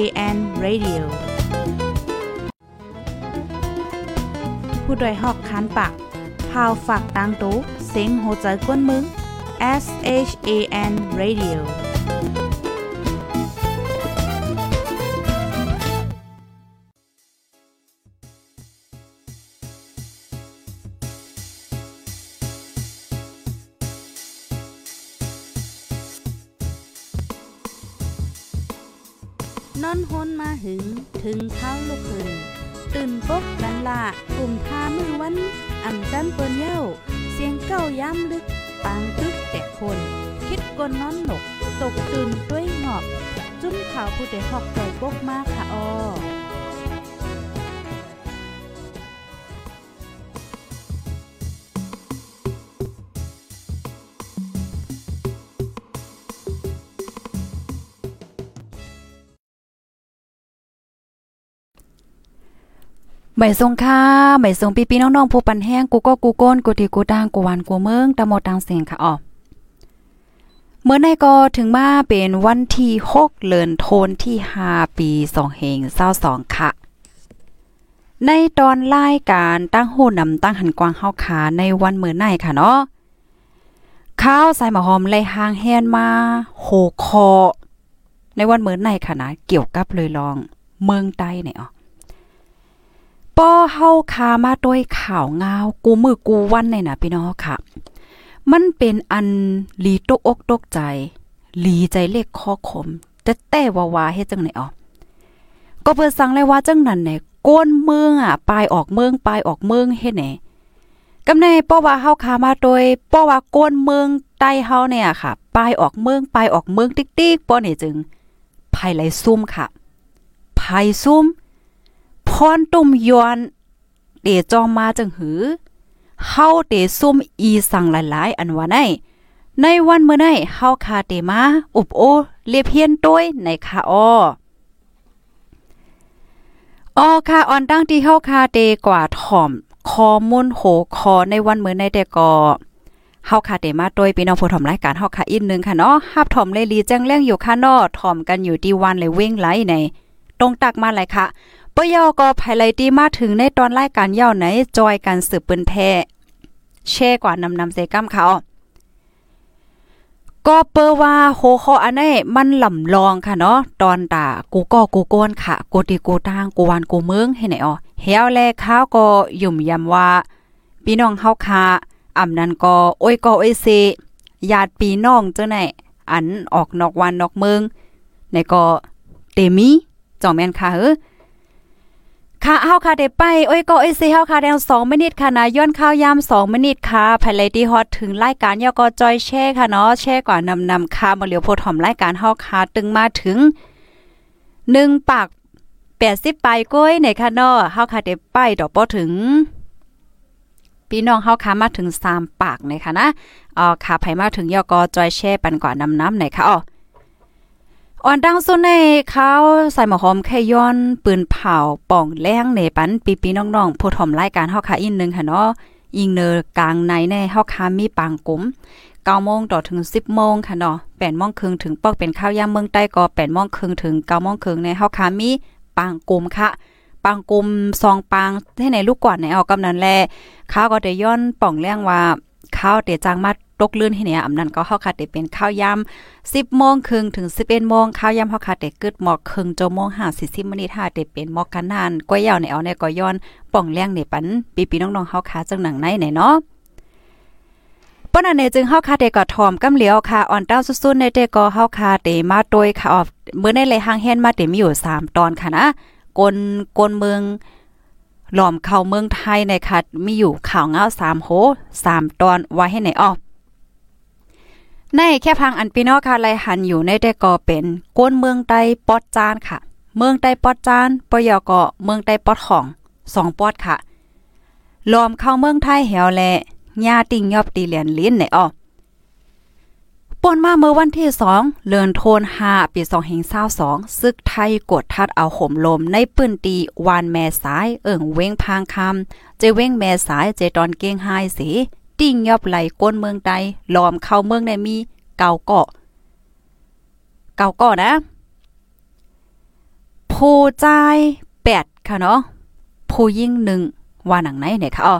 AN Radio ผู้ดยหอกคันปากพาวฝากตังตู้เซ็งโหใจกวนมึง S H A N Radio งถึงเท้าลูกขึ้น ตื่นปกกันละกลุ่มท่ามือวันอ่ำจันเปิ้นเย้า เสียงเก้าย้ำลึกปางตึกแต่คน คิดกนนอนหนก ตกตื่นด้วยหงอบ จุ้มขาวผู้เด็กหอกใจปกมากค่ะออ ใบทรงค่าใบทรงปีปีน้องๆผู้ปันแห้งกูก็กูโก้นกูตีกูด่างกูหวานกูเมืองตะหมดตังเสียงค่ะอ๋อเมื่อในก็ถึงมาเป็นวันที่6เดือนโทนที่5ปี2เฮง22ค่ะ ในตอนรายการตั้งโหนำตั้งหันกวางเฮาขาในวันเมื้อในค่ะเนาะข้าวใส่หมะหอมเลหางแฮนมาโหคอ ในวันเมื้อในค่ะนะเกี่ยวกับเลยลองเมืองใต้เนี่ยอ๋อ ป้อเฮาคามาด้วยข่าวงาว กูมือกูวันเนี่ยนะพี่น้องค่ะ มันเป็นอันลีตกอกตกใจ ลีใจเล็กคอขมแต่แต่วาวาเฮ็ดจังไหนอ๋อก็เปิดสั่งเลยว่าจังนั้นเนี่ยก้นเมืองอะปลายออกเมืองปลายออกเมืองเฮ็ดไหนกำในป้อว่าเฮาคามาโดยป้อว่าก้นเมืองใต้เฮาเนี่ยค่ะปลายออกเมืองปลายออกเมืองติ๊กๆป้อเนี่ยจึงภายไหลซุ่มค่ะภายซุ่ม พรตุ่มยอนเตจอมมาจังหือเฮาเตซุ่มอีสั่งหลายๆ อันว่าในในวันเมื่อไนเฮาคาเตมาอุบโอเลียเฮียนต้วยในคาออออค่ะออนตั้งที่เฮาคาเตกว่าถ่อมคอมุนโหคอในวันเมื่อในแต่ก็เฮาคาเตมาโดยพี่น้องผู้ถ่อมรายการเฮาคาอีกนึงค่ะเนาะฮับถ่อมเลยลีแจ้งแรงอยู่ค่ะเนาะถ่อมกันอยู่ที่วันเลยเว้งไหลในตรงตักมาเลยค่ะ ปยอก็ภายไลตีมาถึงในตอนรายการย่าไหนจอยกันสืบปืนแพแช่กว่านำนำเซกัมเขาก็เปอว่าโหคออันนี้มันลำลองค่ะเนาะตอนตากูก็กูโกนค่ะกูตีกูตางกูวานกูเมืองให้ไหนอ๋อเฮียวแลข้าวก็ยุ่มยำว่าพี่น้องเฮาค่ะอำนั้นก็โอ้ยก็โอ้ยเซญาติพี่น้องเจ้าไหนอันออกนอกวันนอกเมืองในก็เตมีจ่องแม่นค่ะเออ ค่ะเฮาค่ะได้ไปโอ้ยก็เอ้ยสิเฮาค่ะแดง2มินิทค่ะนะย้อนข่าวยาม2มินิทค่ะภายไลที่ฮอตถึงรายการยอก็จอยแช่ค่ะเนาะแช่กว่านำนำค่ะมาเหลียวโพถ่อมรายการเฮาค่ะตึงมาถึง1ปาก80ปลายก้อยในค่ะเนาะเฮาค่ะได้ไปดอกบ่ถึงพี่น้องเฮาค่ะมาถึง3ปากในค่ะนะอ๋อค่ะไผมาถึงยอก็จอยแช่ปันกว่านำน้ำในค่ะอ๋อ อ่อนดังสุดในเขาใส่หมอหอมแค่ย้อนปืนเผาป่องแรงในปันปีปีน้องๆผู้ถอมรายการเฮาค่ะอีกนึงค่ะเนาะยิงเนอกลางในในเฮาค่ะมีปางกุม9โมงต่อถึง10โมงค่ะเนาะ8โมงครึ่งถึงปอกเป็นข้าวยามเมืองใต้ก็8โมงครึ่งถึง9โมงครึ่งในเฮาค่ะมีปางกุมค่ะปางกุมซองปางให้ในลูกก่อนในเอากำนันแลข้าวก็ได้ย้อนป่องแรงว่าข้าวเตจางมา ตกลื่นให้เนี่ยอำนั้นก็เฮาค่ะได้เป็นข้าวยา10โมงครึ่งถึง11โมงข้าวยาเฮาค่ะได้กึดหมอกครึ่งชั่วโมง50มินิท่าได้เป็นหมอกกันนานก้อยยาวในเอาในก็ย้อนป่องแรงในปันปีปีน้องๆเฮาค่ะจังหนังในไหนเนาะปนอันนี้จึงเฮาค่ะได้ก็ถอมกำเหลียวค่ะอ่อนเต้าสุดๆในเตก็เฮาค่ะได้มาโดยค่ะออกมื้อในเลหางแฮนมาได้มีอยู่ 3 ตอนค่ะนะกลกลเมืองหลอมเข้าเมืองไทยในค่ะมีอยู่ข่าวเงา3โห3ตอนไว้ให้ไหนออ ในแค่พังอันปีนอค่ะไลหันอยู่ในแต่ก็เป็นก้นเมืองใต้ปอดจานค่ะ เมืองใต้ปอดจานปยกเมืองใต้ปอดของสองปอดค่ะลอมเข้าเมืองไทยแหวและญาติงยอบตีเหรียญลิ้นในอ้อปนมาเมื่อวันที่ 2 เลือนโทน5ปี2022ซึกไทยกดทัดเอาห่มลมในปืนตีวานแม่สาย เอิ่งเว้งพางคำเจเว้งแม่สายเจตอนเก้งไฮสี ติ่งยอบไหลก้นเมืองใดล้อมเข้าเมืองในมีเก่าเกาะเก่าเกาะนะผู้ใจแปดค่ะเนาะผู้ยิ่งหนึ่งว่าหนังไหนเนี่ยค่ะอ๋อ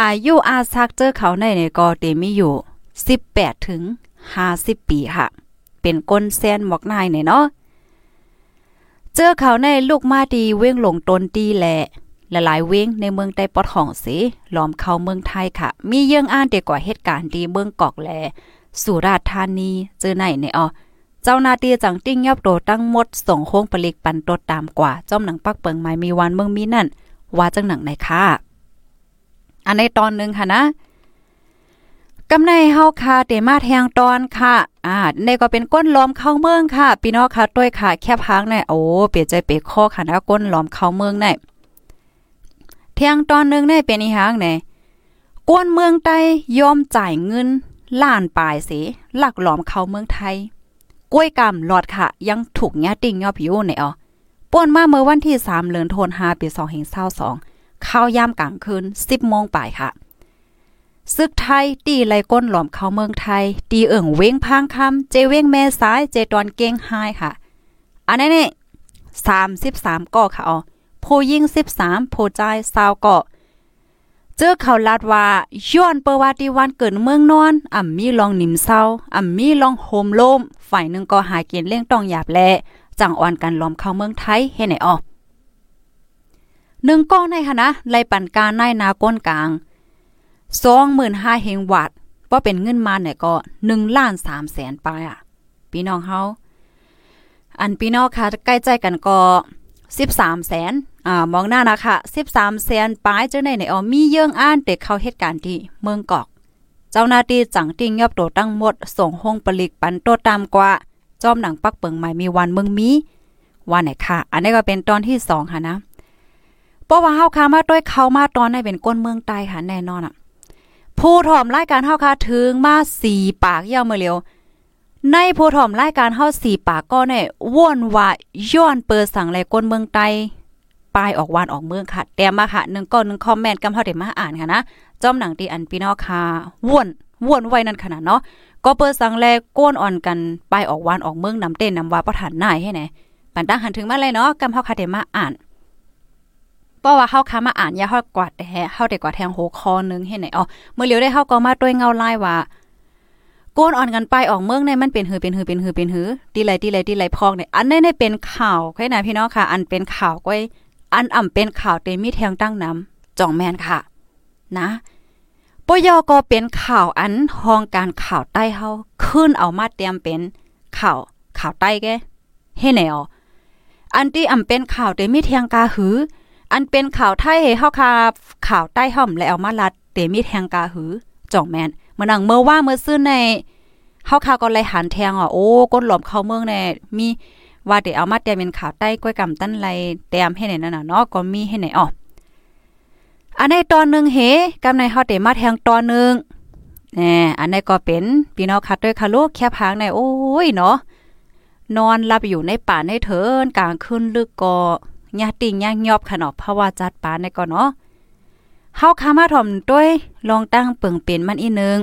อายุอาซักเจอเขาในเนี่ยก็เตมีอยู่สิบแปดถึงห้าสิบปีค่ะ เป็นก้นแซนหมอกนายเนี่ยเนาะเจอเขาในลูกมาดีเว้งหลงตนตีแหละ หลายๆเว้งในเมืองใต้ปอดห้องสิล้อมเข้าเมืองไทยค่ะ มีเยื่องอ่านเดียกว่าเหตุการณ์ดีเมืองกอกแล สุราษฎร์ธานีเจอไหนเนี่ยอ๋อเจ้านาตีจังติ้งยับโตตั้งหมดส่งโค้งปลิกปันตดตามกว่าจอมหนังปักเปิงไม้มีวันเมืองมีนั่น ว่าจังหนังไหนค่ะ อันในตอนหนึ่งค่ะนะกำในเฮาค่ะเตมาแทงตอนค่ะ อ่าในก็เป็นก้นล้อมเข้าเมืองค่ะพี่น้องค่ะต้วยค่ะ แคบหางในโอ้เปลี่ยนใจเปคอค่ะนะก้นล้อมเข้าเมืองใน เที่ยงตอนนึงในเป็นอีหางไหนก้นเมืองใต้ยอมจ่ายเงินล้านปลายสิหลักหลอมเข้าเมืองไทยกล้วยกำหลอดค่ะ ยังถูกญาติ่งยอบอยู่ในอ๋อป่วนมาเมื่อวันที่ 3เดือนธันวาคมปี2522เข้ายามกลางคืน10โมงปลายค่ะ ซึกไทยตีไลก้นหลอมเข้าเมืองไทย ตีเอิ่งเว้งพางคำเจเว้งแม่ซ้ายเจตอนเก้งไฮค่ะ อันนี้นี่สามสิบสามก่อค่ะอ๋อ ผู้ยิ่งสิบสามผู้ใจสาวเก่อเจอเขาลาดว่าย้อนเปรวัติวันเกิดเมืองนอนอ่ำมีลองนิมเศร้าอ่ำมีลองโฮมโลมฝ่ายหนึ่งก็หาเกียนเล่งต้องหยาบแลจังอ่อนกันล้อมเข้าเมืองไทยให้ไหนอ๋อหนึ่งก้อนในค่ะไล่ปั่นการในนาก้นกลางสองหมื่นห้าเฮงวัดว่าเป็นเงินมาเนี่ยก็หนึ่งล้านสามแสนไปอะ พี่น้องเฮาอันพี่น้องค่ะใกล้ใจกันก็ สิบสามแสนอ่ามองหน้านะคะสิบสามแสนปลายเจ้าในในออมีเยื่องอ่านเด็กเข้าเหตุการณ์ที่เมืองกอก เจ้าหน้าที่จังติ้งยอบโตตั้งหมด ส่งห้องปลิกปันโตตามกว่า จอมหนังปักเปิงใหม่มีวันเมืองมีวันไหนค่ะ อันนี้ก็เป็นตอนที่สองค่ะนะเพราะว่าเฮาคามาด้วยเขามาตอนในเป็นก้นเมืองใต้ค่ะแน่นอนอะ ผู้ถ่อมรายการเฮาค่ะถึงมาสี่ปากยาวมาเร็ว ในผู้ถ่อมรายการเฮาสี่ปากก็เนี่ยว่นว่าย้อนเปิดสั่งแลก้นเมืองไตปลายออกวานออกเมืองค่ะ แต่มาค่ะหนึ่งก้อนหนึ่งคอมเมนต์กำเฮาได้มาอ่านค่ะนะจอมหนังตีอันพี่น้องค่ะว่นว่นไว้นั่นขนาดเนาะก็เปิดสั่งแลก้นอ่อนกันปลายออกวานออกเมืองนำเต้นนำว่าประธานนายให้ไหนปันตั้งหันถึงมาเลยเนาะกำเฮาค่ะได้มาอ่านเพราะว่าเฮาค้ามาอ่านยาเฮากวาดแฮเฮาได้กว่าแทงโหคอนึงเฮ็ดไหนอ๋อเมื่อเลียวได้เฮาก็มาด้วยเงาลายว่า โกนอ่อนกันไปออกเมืองในมันเป็นหือเป็นหือเป็นหือเป็นหือตีไรตีไรตีไรพอกเนี่ยอันนี้ได้เป็นข่าวแค่ไหนพี่น้องค่ะ อันเป็นข่าวก้อยอันอ่ำเป็นข่าวเตมีแทงตั้งน้ำจ่องแมนค่ะ นะปยอก็เป็นข่าวอันห้องการข่าวใต้เฮาขึ้นเอามาเตรียมเป็นข่าวข่าวใต้แกเฮ็ดไหนอ๋ออันที่อ่ำเป็นข่าวเตมีแทงกาหือ อันเป็นข่าวไทยเฮาคาข่าวใต้ห่อมและเอามาลัดเตมีแทงกาหือจ่องแมน มือนังเมื่อว่าเมื่อซื้อในเฮาคาวก็เลยหันแทงอะโอ้ก้นหลอมเข้าเมืองแน่มีว่าเดี๋ยวเอามาแต้มเป็นข่าวใต้ก้อยกำตั้นไรแต้มให้ไหนนั่นน่ะเนาะก็มีให้ไหนอ๋ออันในตอนนึงเฮกำในเฮาเตมาแทงตอนนึงแน่อันในก็เป็นพี่น้องคัดด้วยค่ะลูกแคบหางในโอ้ยเนาะนอนหลับอยู่ในป่าในเถินกลางคืนลึกก็ญาติงย่างยอบขนอเพราะว่าจัดป่านในก่อนเนาะเฮาคามาถ่อมด้วยลองตั้งเปิงเป็นมันอีนึง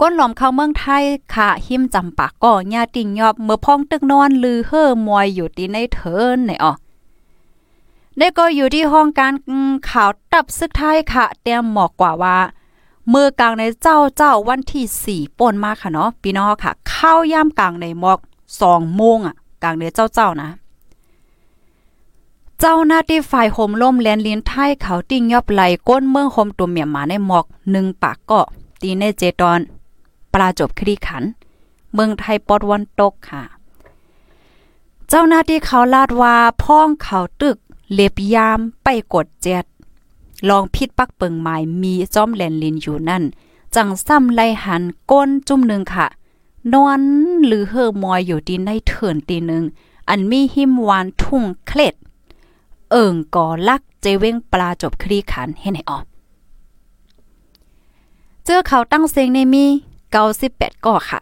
ก้นหลอมเข้าเมืองไทยค่ะหิมจำปากก็ญาติงยอบเมื่อพ้องตึกนอนลือเฮ่อมวยอยู่ที่ในเถินในอ๋อได้ก็อยู่ที่ห้องการข่าวตับซึกไทยค่ะเตรียมหมอกกว่าว่ามือกลางในเจ้าเจ้าวันที่สี่ป่นมาค่ะเนาะพี่น้องค่ะ เข้าย่ามกลางในหมอกสองโมงอะ กลางในเจ้าเจ้านะ เจ้าหน้าที่ฝ่ายโฮมล่มแลนลินไทยเขาติ้งยอบไหลก้นเมืองโฮมตัวเมียหมาในหมอกหนึ่งปากก็ตีในเจตอน ปลาจบคดีขัน เมืองไทยปอดวันตกค่ะ เจ้าหน้าที่เขาลาดว่าพ้องเขาตึกเล็บยามไปกดเจ็ด ลองพิษปักเปิงหมายมีจอมแลนลินอยู่นั่น จังซ้ำไล่หันก้นจุ่มหนึ่งค่ะ นอนหรือเฮอมอยอยู่ดีในเถินตีหนึ่งอันมีหิมวานทุ่งเคล็ด เอิงก่อลักเจเว้งปลาจบคลีขันให้ไหนออกเจอเขาตั้งเสียงในมี เก้าสิบแปดก่อค่ะ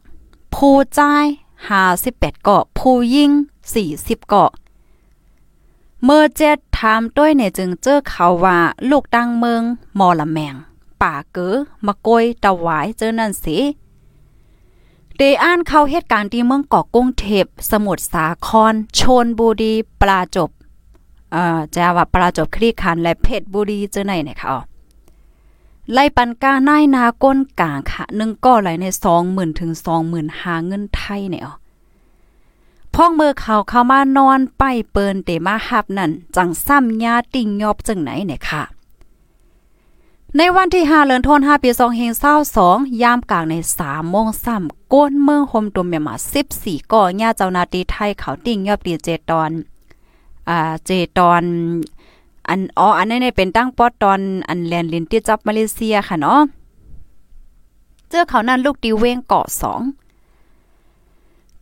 ผู้จ่ายห้าสิบแปดก่อผู้ยิงสี่สิบก่อเมื่อเจ็ดถามด้วยเนี่ยจึงเจอเขาว่าลูกตั้งเมืองมอละแมง ป่าเก๋อมะกอยตะหวายเจอนั่นสิเดอ่านเข้าเหตุการณ์ที่เมืองเกาะกุ้งเทพ สมุทรสาคร ชนบุรีปลาจบ เอ่อจะว่าปลาจบคลี่คันและเพชรบุรีเจอไหนเนี่ยค่ะ ไล่ปันกาหน้ายนาก้นกลางค่ะหนึ่งก็ไหลในสองหมื่นถึงสองหมื่นหาเงินไทยเนี่ยอ๋อพ่องเมือเขาเข้ามานอนไปเปินเตมาหับนั่นจังซ้ำยาติ่งยอบจังไหนเนี่ยค่ะ ในวันที่5เดือนธันวาคมปี2022ยามกลางใน3โมงซ้ำก้นเมืองโฮมตุมเมียมา14ก่อญาเจ้านาตีไทยเขาติ่งยอบดีเจตอนอ่าเจตอน อันอ๋ออันนี้เป็นตั้งปอตอนอันแลนลินที่จับมาเลเซียค่ะเนาะเจอเขานั้นลูกดีเว้งเกาะสอง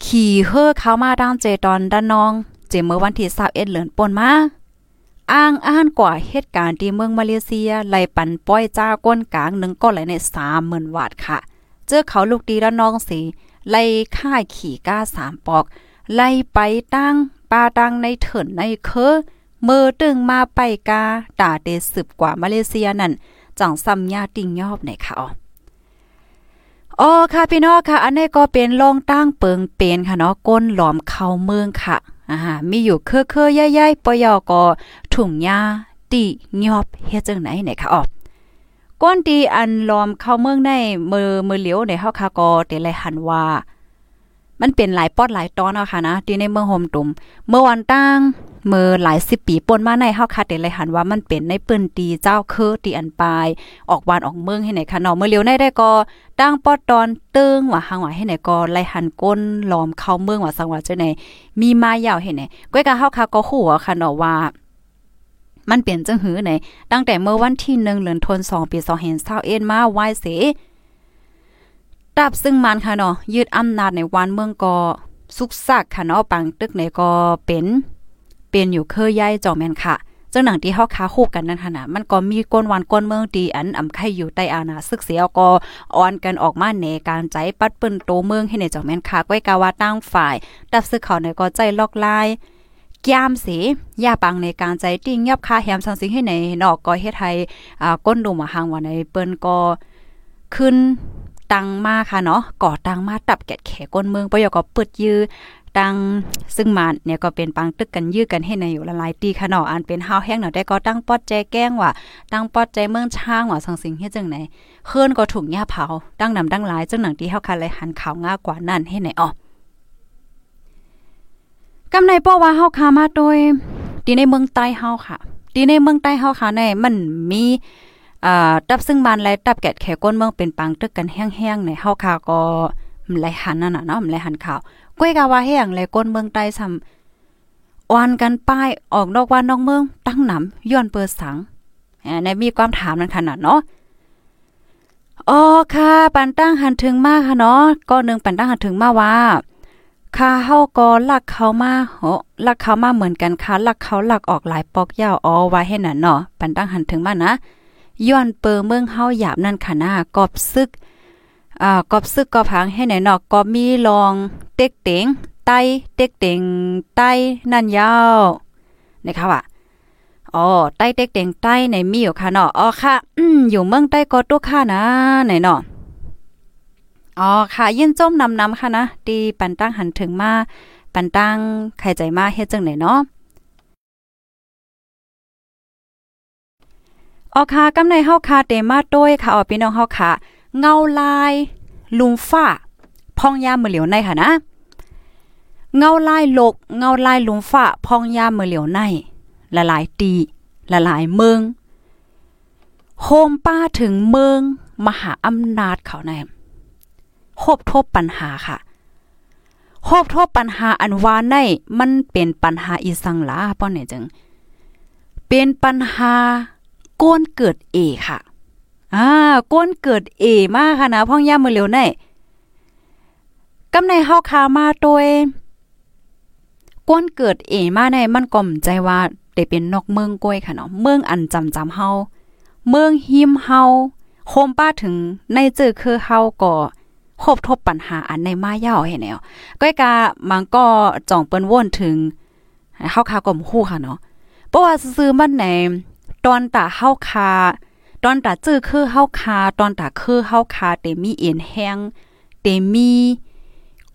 ขี่เฮ่อเขามาดังเจตอนด้านนอง เจเมื่อวันที่21เอ็ดเหลือนปนมาอ้างอ้านกว่าเหตุการณ์ที่เมืองมาเลเซียไล่ปันป้อยจ้าก้นกลางหนึ่งก็ไหลใน30,000วาทค่ะ เจอเขาลูกดีด้านน้องสิไล่ค่ายขี่ก้าสามปอก ไล่ไปตั้งปาตังในเถินในเคอ เมื่อตึงมาไปกาด่าเดสืบกว่ามาเลเซียนั่นจังซ้ำยาติ่งยอบในค่ะอ๋อค่ะพี่น้องค่ะ อันนี้ก็เป็นลองตั้งเปิงเป็นค่ะเนาะก้นหลอมเข้าเมืองค่ะอ่ามีอยู่เคอเคอใหญ่ๆปยอก็ถุงยาติยอบเฮ็ดจังไหนเนี่ยค่ะอ๋อก้นตีอันลอมเข้าเมืองในมือมือเหลียวในเฮาค่ะก็เตเลยหันว่า มันเป็นหลายปอดหลายตอนเนาค่ะนะที่ในเมืองโฮมตุมเมื่อวันตั้งเมื่อหลายสิบปีปนมาในเฮาคัดเดเลยหันว่ามันเป็นในปืนตีเจ้าเคอตีอันปลายออกวานออกเมืองให้ไหนค่ะเนาะเมื่อเลียวในได้ก็ตั้งปอดตอนติงว่าหางว่าให้ไหนก็ไล่หันก้นล้อมเข้าเมืองว่าสังว่าจังไหนมีมายาวให้ไหนก้อยกะเฮาค่ะก็ฮู้ค่ะเนาะว่ามันเปลี่ยนจังหือไหนตั้งแต่เมื่อวันที่1เดือนธันวาคมปี2021มาไหว้เส ดับซึ่งมันค่ะเนาะยึดอำนาจในวันเมืองก็สุกซักค่ะเนาะปังตึกไหนก็เป็นเป็นอยู่เคยใหญ่จอมแม่นค่ะจังหนังที่เฮาคาคู่กันนั่นค่ะนะมันก็มีก้นวันก้นเมืองดีอันอำไข่อยู่ใต้อาณาศึกเสียก็อ่อนกันออกมาในการใจปัดเปิ้นโตเมืองให้ในจอมแม่นค่ะก้อยกาว่าตั้งฝ่าย ดับซึกเขาในก็ใจลอกลายยามเสยาปังในการใจติ้งยับคาแฮมสังสิงให้ในนอกก็เฮ็ดให้อ่าก้นดูมหางว่าในเปิ้นก็ขึ้น ตังมาค่ะเนาะก่อตังมาตับแกะแขก้นเมืองปยก็เปิดยื้อตังซึ่งมันเนี่ยก็เป็นปังตึกกันยื้อกันให้ในอยู่ละลายตีค่ะเนาะอันเป็นห้าวแห้งเนาะได้ก็ตั้งปอดแจแก้งว่าตั้งปอดใจเมืองช่างว่าสังสิงเฮ็ดจังไหนเฮือนก็ถูกหญ้าเผาตั้งนำตั้งหลายจังหนังที่เฮาคันเลยหันข่าวง่ากว่านั่นให้ไหนอ๋อกำในป้อว่าเฮาคามาโดยดีในเมืองใต้เฮาค่ะดีในเมืองใต้เฮาค่ะในมันมี อ่าตับซึ่งบานและตับแกะแขก้นเมืองเป็นปังตึกกันแห้งๆในเฮาค่ะก็มันไหลหันนั่นน่ะเนาะมันไหลหันข่าวก้วยกาว่าแห้งและก้นเมืองใต้ซ้ำออนกันป้ายออกนอกวันนอกเมืองตั้งหนำย้อนเปิดสังในมีความถามนั้นขนาดเนาะอ๋อค่ะปันตั้งหันถึงมากค่ะเนาะก็นึงปันตั้งหันถึงมาว่าค่าเฮาก็ลักเขามาโหลักเขามาเหมือนกันค่ะลักเขาลักออกหลายปอกยาวอ๋อไว้ให้นั่นเนาะปันตั้งหันถึงมานะ ย้อนเปอเมืองเฮาหยาบนั่นค่ะนะกอบซึกอ่ากอบซึกกอบพังให้ไหนเนาะก็มีลองเต็กเต็งไตเต็กเต็งไตนั่นยาวนะคะว่าอ๋อใต้เต็กเต็งใต้ในมีอยู่ค่ะเนาะอ๋อค่ะ อืมอยู่เมืองใต้ก็ตุค่ะนะไหนเนาะอ๋อค่ะยินจมนำนำค่ะนะดีปันตั้งหันถึงมาปันตั้งไข่ใจมาเฮ็ดจังไหนเนาะ ออค่ะกำในเฮาค่ะเตมาต้ยค่ะออพี่น้องเฮาค่ะเงาลาย ลุมฟ้าพองยามมือเหลียวในค่ะนะเงาลายโลกเงาลายลุมฟ้าพองยามมือเหลียวในละลายตีละลายเมืองโฮมป้าถึงเมือง มหาอำนาจเขาในโฮบทบปัญหาค่ะโฮบทบปัญหาอันวาในมันเป็นปัญหาอีสังลาป้อนเนี่ยจึง เป็นปัญหา ก้นเกิดเอค่ะอ่าก้นเกิดเอมากค่ะนะพ่องย่ามือเร็วในกำในเฮาคามาโดยก้นเกิดเอมาในมันก่อมใจว่าได้เป็นนอกเมืองก้อยค่ะเนาะเมืองอันจำจำเฮาเมืองหิมเฮาโฮมป้าถึงในเจอคือเฮาก็คบทบปัญหาอันในมายาวให้แนวก้อยกามันก็จ่องเปิ้นว่นถึงเฮาคาก็มฮู้ค่ะเนาะเพราะว่าซื้อมันใน ตอนตาเฮาคา ตอนตาจื้อคือเฮาคา ตอนตาคือเฮาคาเตมีเอ็นแห้งเตมี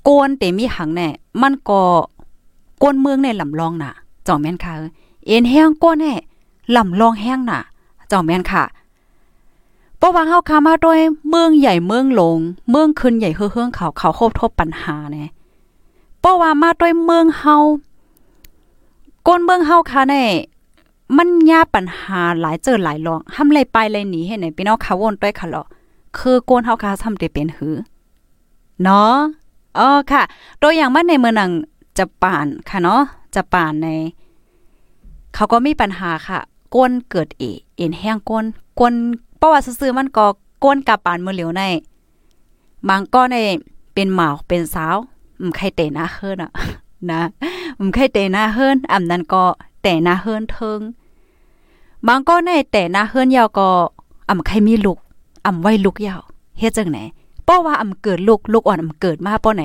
โกนเตมีหังแน่มันก็โกนเมืองในลำลองน่ะจ่อแม่นค่ะเอ็นแห้งโกนแน่ลำลองแห้งน่ะจ่อแม่นค่ะเพราะว่าเฮาคามาด้วยเมืองใหญ่เมืองลง เมืองขึ้นใหญ่เฮืองเขาเขาครบทบปัญหาแน่เพราะว่ามาด้วยเมืองเฮาก้นเมืองเฮาค่ะแน่ มันยาปัญหาหลายเจอหลายรองห้ำเลยไปเลยหนีให้ไหนพี่น้องค่ะวนด้วยค่ะหรอคือโกนเฮาค่ะทำได้เป็นหือเนาะอ๋อค่ะ ตัวอย่างมาในเมืองนังจะป่านค่ะเนาะจะป่านใน เขาก็มีปัญหาค่ะ ก้นเกิดเอเอ็นแห้งก้นก้นเพราะว่าซื่อมันก็ก้นกับป่านมือเหลียวในบางก็ในเป็นหมาวเป็นสาวอืมใครเตะหน้าเฮิรนอะนะอืมใครเตะหน้าเฮิรนอำนั้นก็ แต่นาเฮิรนเทิงบางก็ในแต่นาเฮิรนยาวก็อ่ำใครมีลูกอ่ำไว้ลูกยาวเฮ็ดจังไหนเพราะว่าอ่ำเกิดลูกลูกอ่อนอ่ำเกิดมาป้อไหน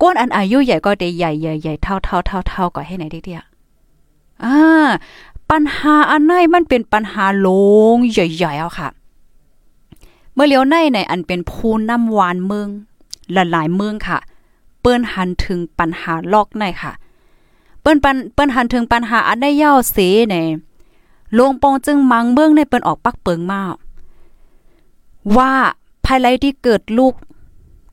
ก้นอันอายุใหญ่ก็ได้ใหญ่ใหญ่ใหญ่เท่าเท่าเท่าเท่าก็ให้ไหนเดียวอ่าปัญหาอันไหนมันเป็นปัญหาลงใหญ่ๆเอาค่ะ เมื่อเลี้ยวในในอันเป็นภูน้ำหวานเมืองหลายๆเมืองค่ะ เปิ้นหันถึงปัญหาลอกในค่ะ ปิ้นปันเปิ้นหันถึงปัญหาอันได้ย่อเสในลงปองจึงมังเมืองในเปิ้นออกปักเปิงมากว่าภายไลที่เกิดลูก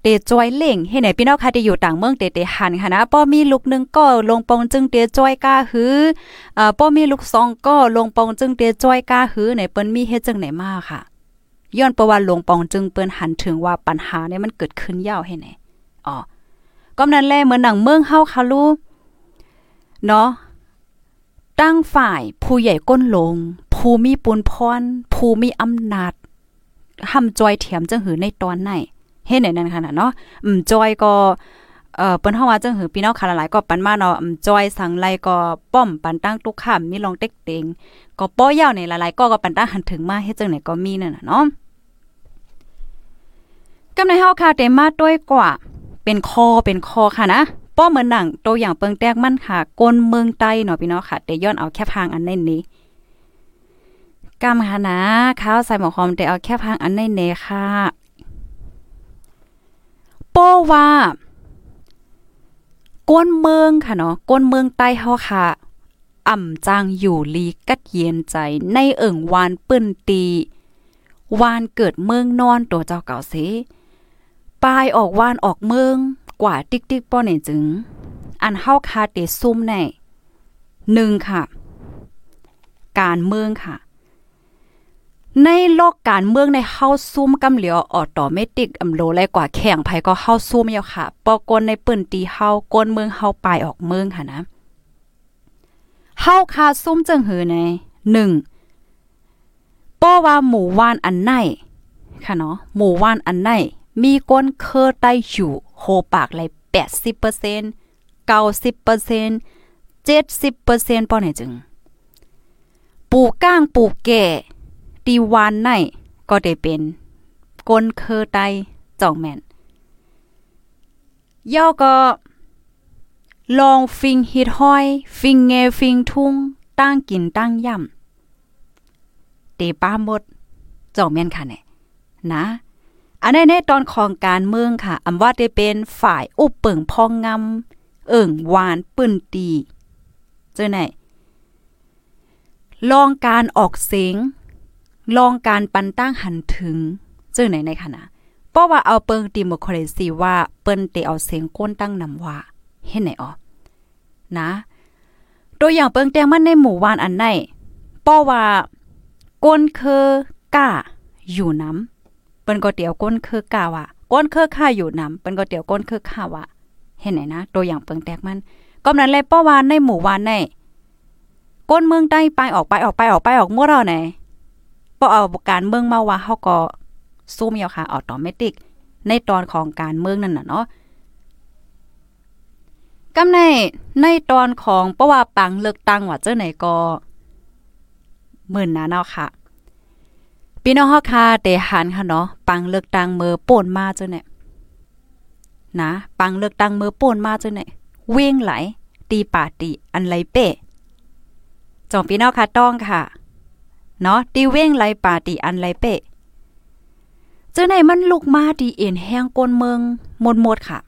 เตจอยเล่งให้ไหนพี่น้องค่ะที่อยู่ต่างเมืองเตเตหันค่ะนะป้อมีลูกนึงก็ลงปองจึงเตจอยกาหืออ่าป้อมีลูกสองก็ลงปองจึงเตจอยกาหือไหนเปิ้นมีเฮ็ดจังไหนมาค่ะย้อนประวัติหลวงปองจึงเปิ้นหันถึงว่าปัญหาเนี่ยมันเกิดขึ้นยาวให้ไหนอ๋อก็นั้นแลเหมือนหนังเมืองเฮาค่ะลูก เนาะตั้งฝ่ายผู้ใหญ่ก้นลง ผู้มีปุนพรผู้มีอำนาจห้ำจอยเถียมจังหือในตอนไหนเฮ็ดไหนนั่นค่ะเนาะอืมจอยก็เอ่อเปิ้นเฮาว่าจังหือพี่น้องค่ะหลายๆก็ปันมาเนาะอืมจอยสังไลก็ป้อมปันตั้งตุกข้ามมีลองเต็กเต็งก็ป้อยาวในหลายๆก็ก็ปันตั้งหันถึงมาเฮ็ดจังไหนก็มีนั่นน่ะเนาะกำในเฮาค่ะเต็มมาด้วยกว่า เป็นคอเป็นคอค่ะนะ ป้อเหมือนหนังตัวอย่างเปิงแตกมั่นค่ะกลเมืองใต้เนาะพี่น้องค่ะแต่ย้อนเอาแค่พางอันในนี้กำค่ะนะข้าวใส่หมอคอมแต่เอาแค่พางอันในเนค่ะป้อว่าก้นเมืองค่ะเนาะก้นเมืองใต้เฮาค่ะอ่ำจางอยู่ลีกัดเย็นใจในเอิ่งวานปื้นตีวานเกิดเมืองนอนตัวเจ้าเก่าเสปลายออกวานออกเมือง กว่าติ๊กติ๊กป้อเนี่ยจึง อันเฮาคาเตซุ่มในหนึ่งค่ะ การเมืองค่ะ ในโลกการเมืองในเฮาซุ่มกำเหลียวออโตเมติกอำโลแลกว่าแข่งไผก็เฮาซุ่มอยู่ค่ะปอกนในปืนตีเฮากนเมืองเฮาปลายออกเมืองค่ะนะเฮาคาซุ่มจังหือในหนึ่งป้อว่าหมู่ว่านอันไหนค่ะเนาะหมู่ว่านอันไหนมีก้นเคอไต้อยู่ โฮปากเลย80% 90% 70%ป้อไหนจึง ปูก้างปูแก่ตีวานไหนก็ได้เป็นก้นเคอไตจ่องแม่นย่อก็ลองฟิงฮิดห้อย ฟิงเงฟิงทุ่งตั้งกินตั้งย่ำเตป้าหมดจ่องแม่นค่ะเนี่ยนะ อันในในตอนของการเมืองค่ะอำว่าได้เป็นฝ่ายอุปเปิงพองงำเอิ่งวานปื้นตีเจอไหนลองการออกเสียงลองการปันตั้งหันถึงเจอไหนในขณะเพราะว่าเอาเปิงดิโมครซีว่าเปิ้นเตเอาเสียงก้นตั้งนำว่าเห็นไหนอ๋อนะตัวอย่างเปิงแตงมันในหมู่วานอันไหนเพราะว่าก้นคือก้าอยู่น้ำ เปิ้นก็เตียวก้นคือกาว่าก้นคือข้าอยู่น้ำเปิ้นก็เตียวก้นคือข้าว่าเห็นไหนนะ ตัวอย่างเปิงแตกมันก็นั้นเลยเพราะว่าในหมู่วานในก้นเมืองใต้ไปออกไปออกไปออกไปออกมั่วเราไหนพอเอาการเมืองมาว่าเฮาก็ซูมยาวค่ะออโตเมติก ในตอนของการเมืองนั่นน่ะเนาะกำในในตอนของเพระว่าปังเลือกตั้งว่าเจ้าไหนก็หมื่นนะเนาะค่ะ พี่น้องเฮาค่ะเตหันค่ะเนาะปังเลือกตั้งมือป่นมาเจ้าเนี่ยนะปังเลือกตั้งมือป่นมาเจ้าเนี่ยเว้งไหลตีป่าตีอันไหลเป้จองพี่น้องค่ะต้องค่ะเนาะตีเว้งไหลป่าตีอันไหลเป้เจ้าไหนมันลุกมาตีเอ็นแห้งก้นเมืองหมดๆค่ะ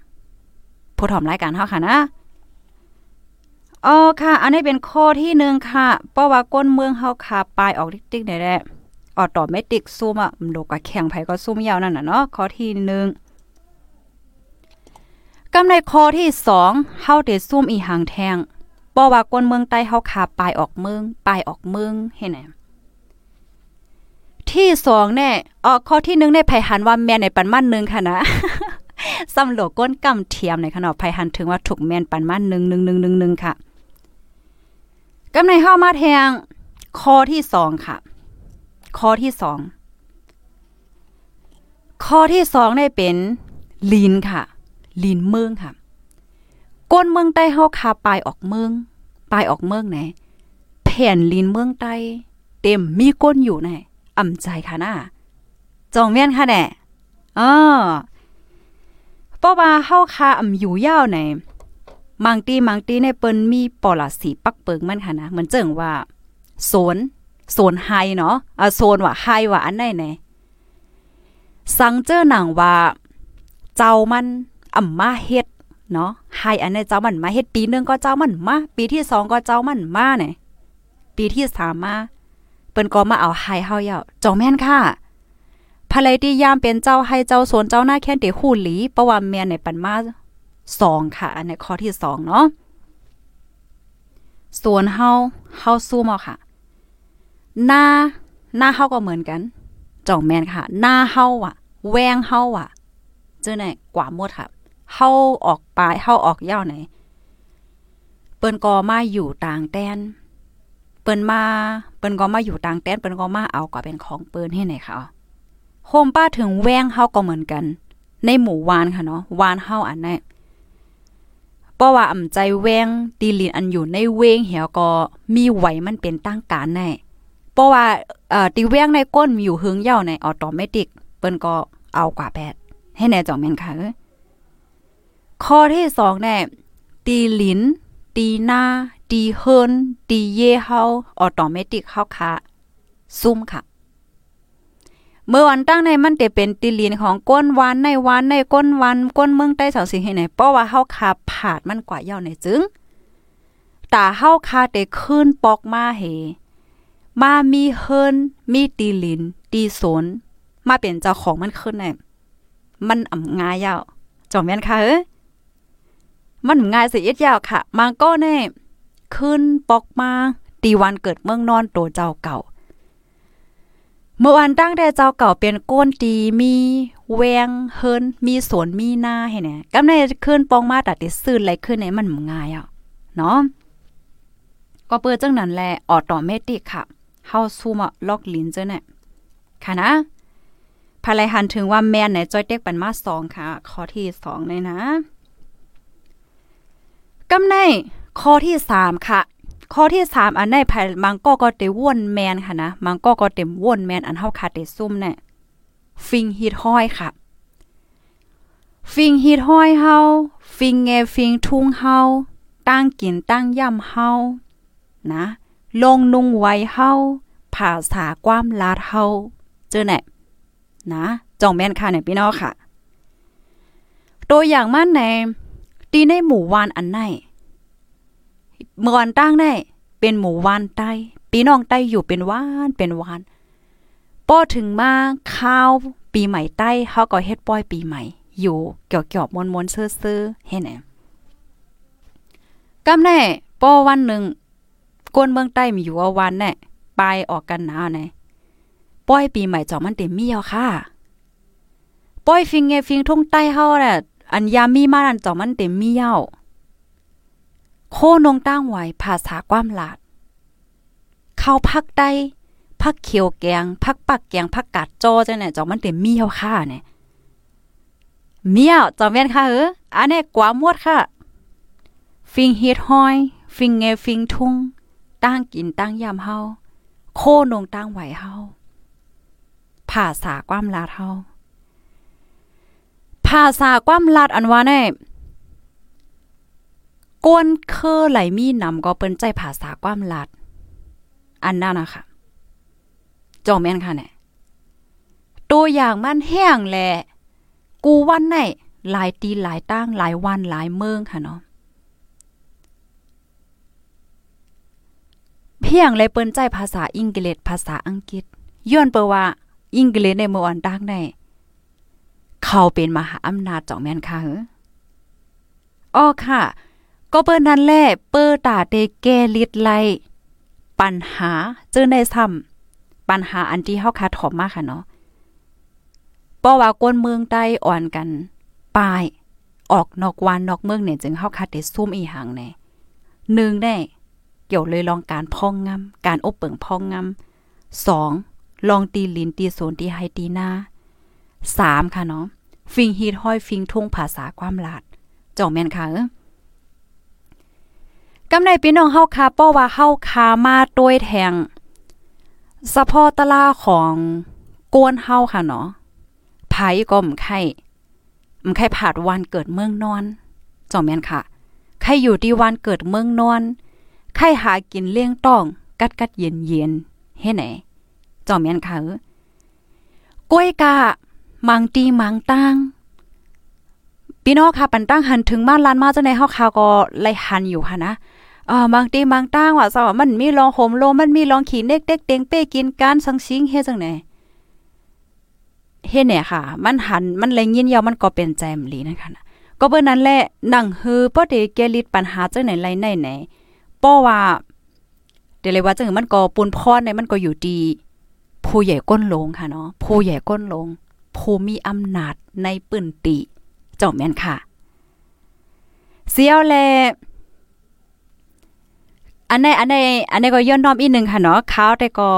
ผู้ถอมรายการเฮาค่ะนะอ๋อค่ะ อันนี้เป็นข้อที่หนึ่งค่ะ เพราะว่าก้นเมืองเฮาค่ะปลายออกติ๊กๆได้แหละ ออโตเมติกซูมอะมันโลกะแข่งไผก็ซูมยาวนั่นน่ะเนาะข้อที่หนึ่งกำในข้อที่สองเฮาได้ซูมอีหางแทงเพราะว่าก้นเมืองใต้เฮาขาปลายออกเมืองปลายออกเมืองเห็นไหมที่สองแน่อ๋อข้อที่หนึ่งในไผหันว่าแม่ในปันมั่นหนึ่งค่ะนะซ้ำโลก้นกำเทียมในขนาไผหันถึงว่าถูกแม่นปันมั่นหนึ่งหนึ่งหนึ่งหนึ่งหนึ่งค่ะกำในเฮามาแทงข้อที่สองค่ะ ข้อที่สองข้อที่สองได้เป็นลีนค่ะลีนเมืองค่ะ ก้นเมืองใต้เฮาคาปลายออกเมืองปลายออกเมืองไหนแผ่นลีนเมืองใต้เต็มมีก้นอยู่ไหนอ่ำใจค่ะน่าจองเมียนค่ะแน่อ๋อเพราะว่าเฮาคาอ่ำอยู่ยาวไหนมังตีมังตีในเปิ้นมีปอลาสีปักเปิงมันค่ะนะเหมือนเจิงว่าโซน โซนไฮเนาะอ่าโซนว่าไฮว่าอันไหนไหนสังเจอหนังว่า เจ้ามันอ่ำมาเฮ็ดเนาะไฮอันในเจ้ามันมาเฮ็ดปีนึงก็เจ้ามันมาปีที่สองก็เจ้ามันมาเนี่ยปีที่สามมาเปิ้นก็มาเอาไฮเฮาเยาจอแม่นค่ะภรรยที่ยามเป็นเจ้าให้เจ้าสวนเจ้าหน้าแค่นเตฮู้หลีเพระว่าแม่ในปันมาสองค่ะ อันในข้อที่สองเนาะส่วนเฮาเฮาสู้มาค่ะ หน้าหน้าเฮาก็เหมือนกันจ่องแมนค่ะ หน้าเฮาอะ แวงเฮาอะเจ้าไหนกว่าหมดค่ะเฮาออกปลายเฮาออกยาไหน เปิ้นก็มาอยู่ต่างแดนเปิ้นมา เปิ้นก็มาอยู่ต่างแดนเปิ้นก็มาเอาก็เป็นของเปิ้นให้ไหนค่ะโฮมป้าถึงแวงเฮาก็เหมือนกัน ในหมู่วานค่ะเนาะวานเฮาอันนั้นเพราะว่าอ่ำใจแวงตีลินอันอยู่ในเวงเหี่ยวก็มีไหวมันเป็นตั้งการแน่ เพราะว่าเอ่อตีแวงในก้นมีอยู่หึงเย่าในออโตเมติกเปิ้นก็เอากว่าแปดให้แน่จองแม่นค่ะข้อที่สองแน่ตีลิน ตีหน้า ตีเฮินตีเย่เฮาออโตเมติกเฮาค่ะซุ่มค่ะ เมื่อวันตั้งในมันจะเป็นตีลินของก้นวานในวานในก้นวันก้นเมืองใต้เสาสิงให้ไหนเพราะว่าเฮาคาผาดมันกว่าเย่าในจึงตาเฮาคาเตขึ้นปอกมาเฮ มามีเฮินมีตีลิน ตีสนมาเป็นเจ้าของมันขึ้นแน่มันอ่ำงายยาวจอมแม่นค่ะเอ้มันง่ายสิเอ็ดยาวค่ะ มังก็แน่ขึ้นปอกมาตีวันเกิดเมืองนอนโตเจ้าเก่า เมื่อวันตั้งแต่เจ้าเก่าเป็นก้นตีมีแวงเฮินมีสวนมีหน้าให้เนี่ยกำในขึ้นปองมาตัดติซื่นไรขึ้นในมันง่ายอะเนาะก็เปิดจังนั้นแหละออโตเมติกค่ะ เฮาซูมาล็อกลิ้นเจ้าเนี่ยค่ะนะภายไลหันถึงว่าแม่นไหนจอยเต็กปันมาสองค่ะ ข้อที่สองเลยนะกำในข้อที่สามค่ะ ข้อที่สามอันในภายมังก็ก็เตว่นแมนค่ะนะมังก็ก็เต็มว่นแมนอันเฮาคาเตซุ่มเนี่ยฟิงฮีดห้อยค่ะ ฟิงฮีดห้อยเฮาฟิงเงฟิงทุ่งเฮาตั้งกินตั้งย่ำเฮานะ ลงนุ่งไว้เฮาภาษาความลาดเฮาเจอแน่นะจองแม่นค่ะเนี่ยพี่น้องค่ะ ตัวอย่างมั่นในตีในหมู่วานอันไหนเมื่อวันตั้งได้เป็นหมู่วานใต้ปีน้องใต้อยู่เป็นวานเป็นวานป้อถึงมาข้าวปีใหม่ใต้เฮาก็เฮ็ดป้อยปีใหม่ อยู่เกี่ยวๆมวนๆซื่อๆเฮ็ดแหนกำแน่ป้อวันหนึ่ง ก้นเมืองใต้มีอยู่ว่าวันแน่ปลายออกกันหนาวแน่ป้อยปีใหม่จอมันเต็มมีเอาค่ะ ป้อยฟิงเงฟิงทุ่งใต้เฮาแหละอันยามีมานันจอมันเต็มมีเย้าโคนงตั้งไว้ภาษาความหลาด เข้าพักได้พักเขียวแกงพักปักแกงพักกาดจอจังเนี่ยจอมันเต็มมีเฮาค่ะเนี่ยเมียวจอมแม่นค่ะเอออันนี้กว่าหมดค่ะ ฟิงเฮ็ดห้อย ฟิงเงฟิงทุ่ง ตั้งกินตั้งยามเฮาโคนงตั้งไหวเฮาภาษาความลาดเฮาภาษาความลาดอันว่าแน่กวนเคอไหลมีนำก็เปิ้นใจภาษาความลาดอันนั้นนะคะจอมแม่นค่ะเนี่ยตัวอย่างมันแห้งแหละกูวันไหนหลายตีหลายตั้งหลายวันหลายเมืองค่ะเนาะ เพียงเลยเปิ้นใจภาษาอังกฤษภาษาอังกฤษย้อนเปว่าอังกฤษในเมื่อวันดังได้เขาเป็นมหาอำนาจจ่องแม่นค่ะเออ้อค่ะ ก็เปิ้นนั้นแหละเปิ้ตาเตแกลิดไลปัญหาเจอในซ้ำปัญหาอันที่เฮาคาถอมมากค่ะเนาะเพราะว่าคนเมืองใต้อ่อนกันปายออกนอกวานนอกเมืองเนี่ยจึงเฮาคาได้ซุ่มอีหังแน่หนึ่งได้ เกี่ยวเลยลองการพองงำการอบเปิงพองงำสองลองตีลินตีโซนตีไฮตีหน้าสามค่ะเนาะฟิงฮีดห้อยฟิงทุ่งภาษาความลาดจ่องแม่นค่ะเออกำในพี่น้องเฮาคาป้อว่าเฮาคามาโดยแทงสะพอตลาของกวนเฮาค่ะเนาะไผก็มไข่มไข่ผาดวันเกิดเมืองนอนจ่องแม่นค่ะ ใครอยู่ที่วันเกิดเมืองนอน ใครหากินเลี้ยงต้อง กัดกัดเย็นเย็นเฮ็ดไหนจองแม่นค่ะกล้วยกามังตีมังตั้งพี่น้องค่ะปันตั้งหันถึงบ้านลานมาจังในเฮาคาก็ไล่หันอยู่ค่ะนะอ่าบางตีบางตั้งว่าซะว่ามันมีรองโหมโลมันมีรองขี่เน็กเด็กเต็งเป้กินการสังสิงเฮ็ดจังไหนเฮ็ดเนี่ยค่ะ มันหันมันเลยยินยาวมันก็เป็นแจมลีนั่นค่ะก็เบิ่นั้นแหละนั่งฮือบ่ได้แกลิดปัญหาจังไหนไรไหนไหน ป้อว่าเดี๋ยวเลยว่าจังมันก็ปูนพรในมันก็อยู่ดี ผู้ใหญ่ก้นลงค่ะเนาะผู้ใหญ่ก้นลง ผู้มีอำนาจในปืนติเจ้าแม่นค่ะ เสียวแลอันในอันในอันในก็ย้อนน้อมอีกหนึ่งค่ะเนาะเขาแต่ก็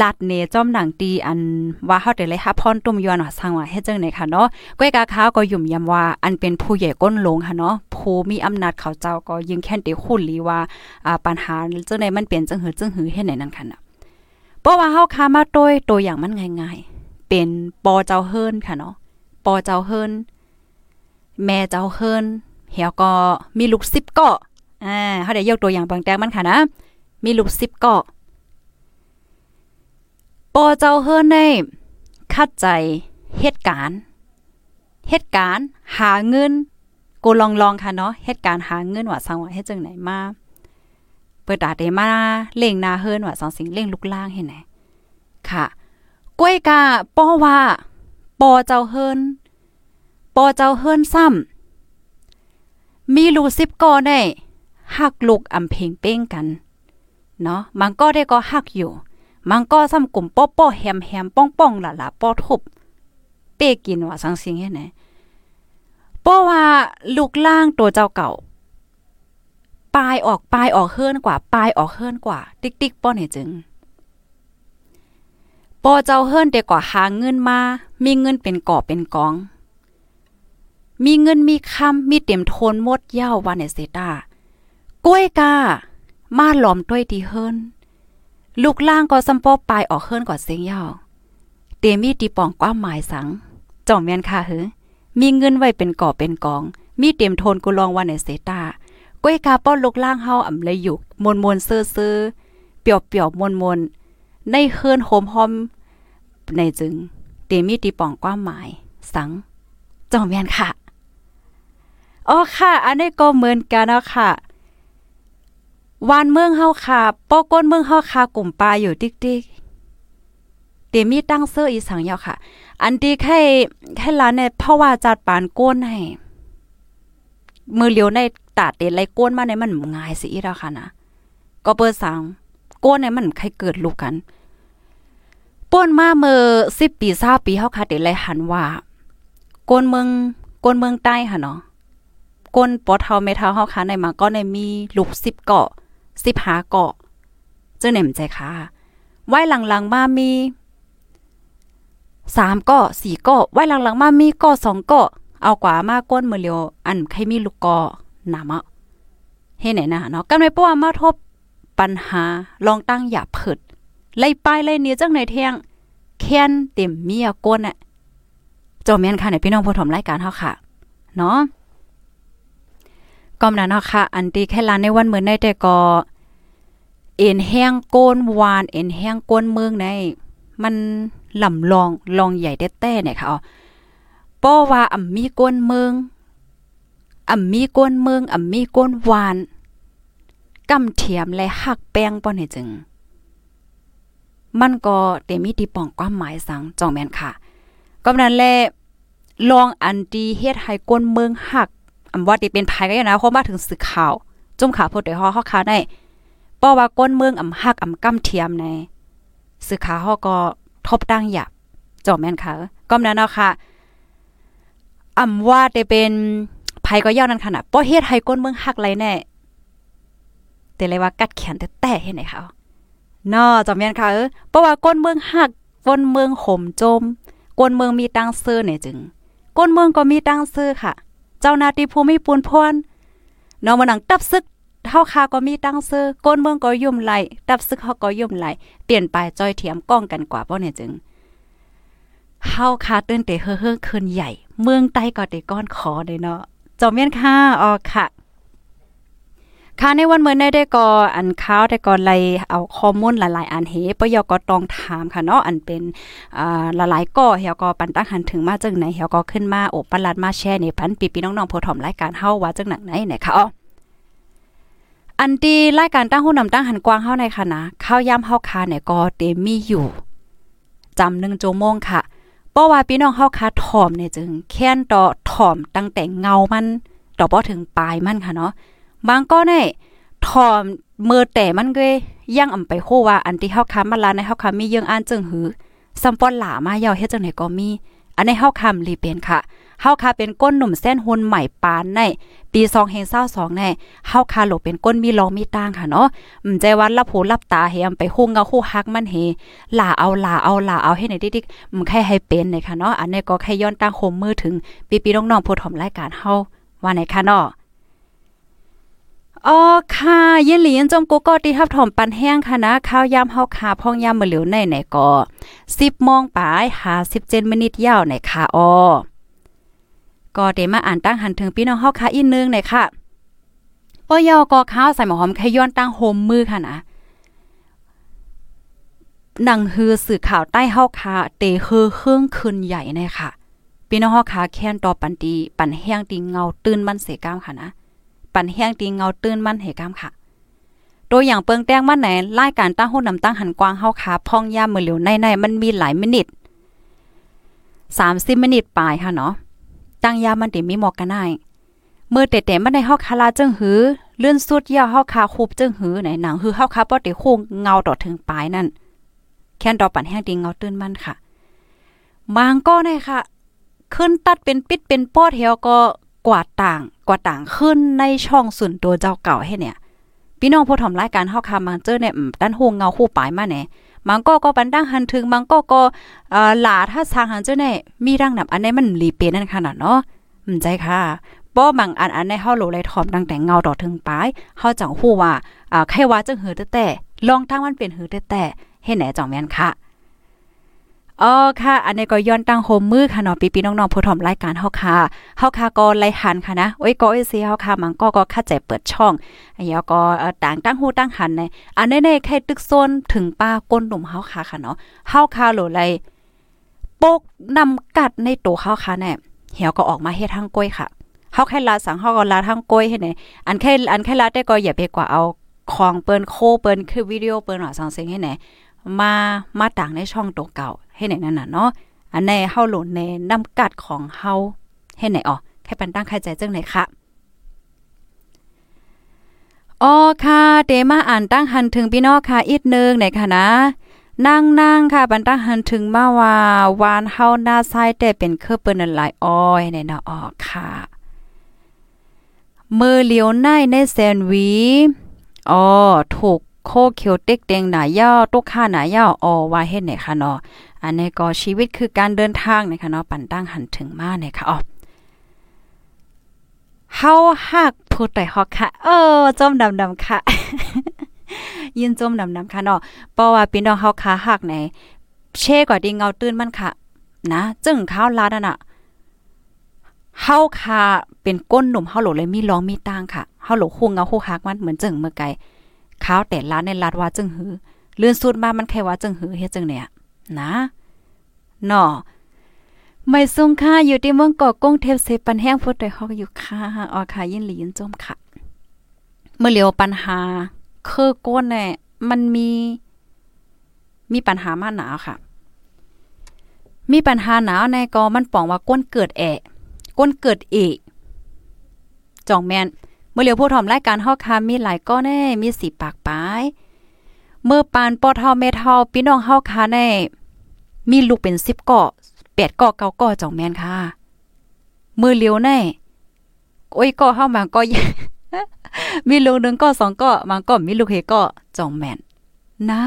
ลัดเนจอมหนังตีอันว่าเฮาได้เลยฮับพรตุ่มยอนว่าสร้างว่าเฮ็ดจังได๋ค่ะเนาะก้อยกาขาวก็ยุ่มยำว่าอันเป็นผู้ใหญ่ก้นลงค่ะเนาะผู้มีอำนาจเขาเจ้าก็ยิงแค่นติคุ้นลีว่าอ่าปัญหาจังได๋มันเปลี่ยนจังหือจังหือเฮ็ดไหนนั่นค่ะนะเพราะว่าเฮาคามาโดยตัวอย่างมันง่ายๆ เป็นปอเจ้าเฮิรนค่ะเนาะปอเจ้าเฮิรนแม่เจ้าเฮิรนเหี่ยก็มีลูก10เกาะอ่าเฮาได้ยกตัวอย่างบางแตงมันค่ะนะมีลูก10เกาะ ปอเจ้าเฮิรนในคัดใจเหตุการณ์เหตุการณ์หาเงินกูลองๆค่ะเนาะเหตุการณ์หาเงินว่าสังว่าเฮ็ดจังไหนมาเปิดตาเดมาเล่งนาเฮิรนว่าสองสิงเล่งลุกล่างเฮ็ดไหนค่ะกล้วยกาป้อว่าปอเจ้าเฮิรนปอเจ้าเฮิรนซ้ำมีลูก10ก่อได้หักลูกอำเพ่งเป้งกัน เนาะมันก็ได้ก็หักอยู่ มันก็ซ้ำกลุ่มป้อป้อแฮมแฮมป้องป้องละละป้อทุบเป้กินว่าสังสิงเฮ็ดไหนป้อว่าลูกล่างตัวเจ้าเก่าปลายออกปลายออกเฮิรนกว่าปลายออกเฮิรนกว่า ติ๊กติ๊กป้อเนี่ยจึงปอเจ้าเฮิรนเด็กกว่าหาเงินมา มีเงินเป็นก่อเป็นกอง มีเงินมีคำมีเต็มโทนหมดเย้าวันเนเซตากล้วยกามาหลอมด้วยดีเฮิรน ลูกล่างก็ซัมปอปลายออกเฮิรนกว่าเสียงยาวเตมีตีปองกว้าหมายสังจ่องแม่นค่ะเหือมีเงินไว้เป็นก่อเป็นกอง มีเต็มโทนกุลองวันในเซตาก้วยกาป้อนลูกล่างเฮาอ่ำเลยอยู่มวนมวนเซอเซอเปียวเปียวมวนมวนในเฮิรนโหมหอมในจึงเตมีตีปองกว้าหมาย สังจ่องแม่นค่ะอ๋อค่ะ อันนี้ก็เหมือนกันนะค่ะ วานเมืองเฮาค่ะป้อก้นเมืองเฮาค่ะกลุ่มปลาอยู่ติ๊กๆเตมีตั้งเสื้ออีสังยาวค่ะ อันที่แค่แค่ร้านเนี่ยเพราะว่าจัดปานก้นให้มือเลียวในตาเตไรก้นมาในมันง่ายสิอีแล้วค่ะนะก็เปิดสังก้นในมันใครเกิดลูกกันป้นมาเมื่อ10ปี20ปีเฮาค่ะเตไรหันว่าก้นเมืองก้นเมืองใต้ค่ะเนาะก้นปอเทาเมทาเฮาค่ะในมาก็ในมีลูก10เกาะ สิบหาเกาะเจ้าเหน่มใจค่ะไว้หลังๆมามีสามเกาะสี่เกาะไว้หลังๆมามีเกาะสองเกาะเอากว่ามาก้นมือเลียวอันใครมีลูกเกาะหนามะเฮ็ดไหนนะเนาะกันไม่ป้ว่ามาทบปัญหาลองตั้งอย่าเผิดไล่ป้ายไล่เนี้ยจังในเที่ยงแค้นเต็มเมียก้นน่ะจอมแม่นค่ะในพี่น้องผู้ชมรายการเฮาค่ะ เนาะ ก็นั้นเนาะค่ะ อันที่แค่ลานในวันเหมือนในแต่ก็เอ็นแห้งโกนวาน เอ็นแห้งโกนเมืองใน มันลำลองลองใหญ่แต้เนี่ยค่ะป้อว่าอ่ำมีก้นเมืองอ่ำมีก้นเมืองอ่ำมีก้นหวานกำเทียมและหักแป้งป้อนให้จึง มันก็เตมีตีป่องความหมายสังจองแม่นค่ะก็นั้นแหละลองอันดีเฮ็ดให้ก้นเมืองหัก อำว่าติเป็นภัยก็นะเพราะมาถึงสื่อข่าว จุ่มข่าวพดได้ฮอเฮาข่าวได้ป้อว่าก้นเมืองอำหักอำกำเทียมในสื่อข่าวเฮาก็ทบตั้งหยับจอแม่นค่ะก็นั้นเนาะค่ะอำว่าได้เป็นภัยก็ยาวนั้นขนาดป้อเฮ็ดให้ก้นเมืองหักไรแน่แต่เลยว่ากัดแขนแต่แต่เฮ็ดไหนเขานอจอมแม่นค่ะเออเพราะว่าก้นเมืองหักก้นเมืองห่มจมก้นเมืองมีตังเสื้อเนี่ยจึงก้นเมืองก็มีตังเสื้อค่ะ เจ้านาตีภูมิปูนพรนอมาหนังตับซึกเฮาคาก็มีตั้งซื้อก้นเมืองก็ยุ่มไหลตับซึกเฮาก็ยุ่มไหลเปลี่ยนไปจอยเถียมก้องกันกว่าบ่เนี่ยจึงเฮาคาตื่นเตเฮือเฮือคืนใหญ่ เมืองใต้ก็เตก้อนขอเลยเนาะจอมเมียนค่ะออค่ะ ค่ะในวันเมื่อได้ได้ก็อันข้าวได้ก็ไลเอาข้อมูลหลาย ๆ อันเฮปยก็ต้องถามค่ะเนาะอันเป็นอ่าหลายๆก็เฮาก็ปันตั้งหันถึงมาจังไหนเฮาก็ขึ้นมาโอบปลัดมาแชร์ในพันปีพี่น้องๆผู้ถมรายการเฮาว่าจังหนังไหนไหนค่ะอ๋ออันที่รายการตั้งหู้นำตั้งหันกว้างเฮาในค่ะนะข้าวยาเฮาคาเนี่ยก็เตมีอยู่จำ1ชั่วโมงค่ะเพราะว่าพี่น้องเฮาคาถ่อมเนี่ยจึงแค้นต่อถ่อมตั้งแต่เงามันต่อบ่ถึงปลายมันค่ะเนาะ บางก็ได้ทอมเมื่อแต่มันก็ยังอำไปโคว่าอันที่เฮาค้ามาลาในเฮาค้ามีเยังอ่านจึงหือซัมปอนหลามายาวเฮ็ดจังไหนก็มี อันในเฮาคำรีเป็นค่ะเฮาคาเป็นก้นหนุ่มเส้นหุ่นใหม่ปานในปี2022ในเฮาคาโลบเป็นก้นมีรองมีต่างค่ะเนาะอืมใจวันรับหูรับตาเฮมไปฮู้เงาฮู้ฮักมันเฮหลาเอาหลาเอาหลาเอาให้ในดิกอืมแค่ให้เป็นเลยค่ะเนาะอันนี้ก็แค่ย้อนตั้งโคมมือถึงปีๆน้องๆผู้ถมรายการเฮาว่าไหนค่ะเนาะ อ๋อค่ะเย็นหลียนจมกูก็ตีทับถมปันแห้งค่ะนะข้าวยามเฮาขาพองยามมื้อเหลียวในไหนก็10โมงปลาย57มินิตยาวไหนค่ะอ๋อก็ได้มาอ่านตั้งหันถึงพี่น้องเฮาค่ะอีกนึงไหนค่ะปอยอก็ข้าวใส่หมอหอมแค่ย้อนตั้งโฮมมือค่ะนะหนังฮือสื่อข่าวใต้เฮาคาเตเฮือเครื่องคืนใหญ่ในค่ะพี่น้องเฮาคาแค้นต่อปันตีปันแห้งตีเงาตื่นมันเสกามค่ะนะ ปันแห้งตีเงาตื้นมั่นเหกามค่ะตัวอย่างเปิงแต้งมันไหนรายการตั้งหุ้นนำตั้งหันกวางเฮาขาพองยามมือเหลียวในๆมันมีหลายมินิท30มินิทปลายค่ะเนาะตั้งยามันติมีหมอกกันได้เมื่อแต่แต่มันในเฮาคาลาจึงหือเลื่อนสุดยาเฮาคาคูบจึงหือไหนหนังหือเฮาคาบ่ได้คู่เงาต่อถึงปลายนั่นแค่นดอกปันแห้งตีเงาตื้นมั่นค่ะบางก็ได้ค่ะ ขึ้นตัดเป็นปิดเป็นปอดเฮาก็ กว่าต่างกว่าต่างขึ้นในช่องส่วนตัวเจ้าเก่าให้เนี่ยพี่น้องผู้ทำรายการเฮาคามังเจอเนี่ยด้านหูเงาหูปลายมาแหน่มังก็ก็ปันดังหันถึงมังก็ก็หลาถ้าสร้างหันเจอเนี่ยมีรังนำอันนี้มันรีเป็นนั่นขนาดเนาะอืมใจค่ะป้อบางอันอันในเฮาโหลเลยถอมตั้งแต่เงาดอกถึงปลายเฮาจังฮู้ว่าอ่าใครว่าจังหือแต่ลองทางมันเป็นหือแต่ให้แหน่จ่องแม่นค่ะ อ๋อค่ะ อันนี้ก็ย้อนตั้งโฮมมือค่ะเนาะปีๆน้องๆผู้ถมรายการเฮาค่ะเฮาค่ะก็ไล่หันค่ะนะโอ้ยก็เอซีเฮาค่ะมันก็ก็คัดใจเปิดช่องอันนี้ก็ต่างตั้งหูตั้งหันในอันนี้ในแค่ตึกโซนถึงป้าก้นหนุ่มเฮาค่ะค่ะเนาะเฮาค่ะโหลไลปกนำกัดในตัวเฮาค่ะแน่เหี่ยวก็ออกมาเฮ็ดทางก้อยค่ะเฮาแค่ลาสังเฮาก็ลาทางก้อยให้ไหนอันแค่อันแค่ลาได้ก็อย่าไปกว่าเอาของเปิ้นโคเปิ้นคือวิดีโอเปิ้นว่าสังเสียงให้ไหน มามาต่างในช่องตัวเก่าให้ไหนนั่นน่ะเนาะอันในเฮาโหลในน้ำกัดของเฮาให้ไหนอ๋อแค่ปันตั้งใครใจจังไหนคะอ๋อค่ะเดมาอ่านตั้งหันถึงพี่น้องค่ะอีกนึงไหนค่ะนะนั่งนั่งค่ะบันตั้งหันถึงมาว่าวานเฮาหน้าซ้ายแต่เป็นเครือเปิ้นหลายอ้อยในเนาะอ๋อค่ะมือเหลียวในในแซนวีอ๋อถูก โคเขียวเต็กเต็งหนาย่อตุกค่าหนาย่ออว่าเฮ็ดไหนคะเนาะอันนี้ก็ชีวิตคือการเดินทางนะคะเนาะปั่นตั้งหันถึงมาเนี่ยค่ะอ๋อเฮาฮักพูดแต่ฮอกค่ะ เออจมดำๆค่ะ ยินจมดำๆค่ะเนาะเพราะว่าพี่น้องเฮาขาฮักไหนเช่กว่าดีเงาตื้นมันค่ะ นะจึงข้าวลาดน่ะเฮาคาเป็นก้นหนุ่มเฮาโหลเลยมีร้องมีตางค่ะเฮาโหลฮู้เงาฮู้ฮักมันเหมือนจึงเมื่อไก ข้าวแต่ล้านในลาดว่าจึงหือเลื่อนสุดมามันแค่ว่าจึงหือเฮ็ดจึงเนี่ย นะเนาะไม่ซุ่งค่ะอยู่ที่เมืองเกาะกงเทพเซปันแห้งพุทธฮอกอยู่ค่ะออค่ะยินหลียินจมค่ะ เมื่อเหลียวปัญหาคือก้นเนี่ยมันมีมีปัญหามาหนาวค่ะ มีปัญหาหนาวในก็มันป่องว่าก้นเกิดแอะ ก้นเกิดเอกจองแมน มื่อเหลียวผู้ทอมรายการฮอคามีหลายก้อนแน่มีสีปากปายเมื่อปานปอเท่าเมเท่าพี่น้องเฮาคาแน่มีลูกเป็น10เกาะ8เกาะ9เก้าะจองแมนค่ะ มือเหลียวแน่โอ้ยกาะเฮามาก็มีลูกหนึ่งก็สองก็มันก็มีลูกเฮก็จองแมนนะ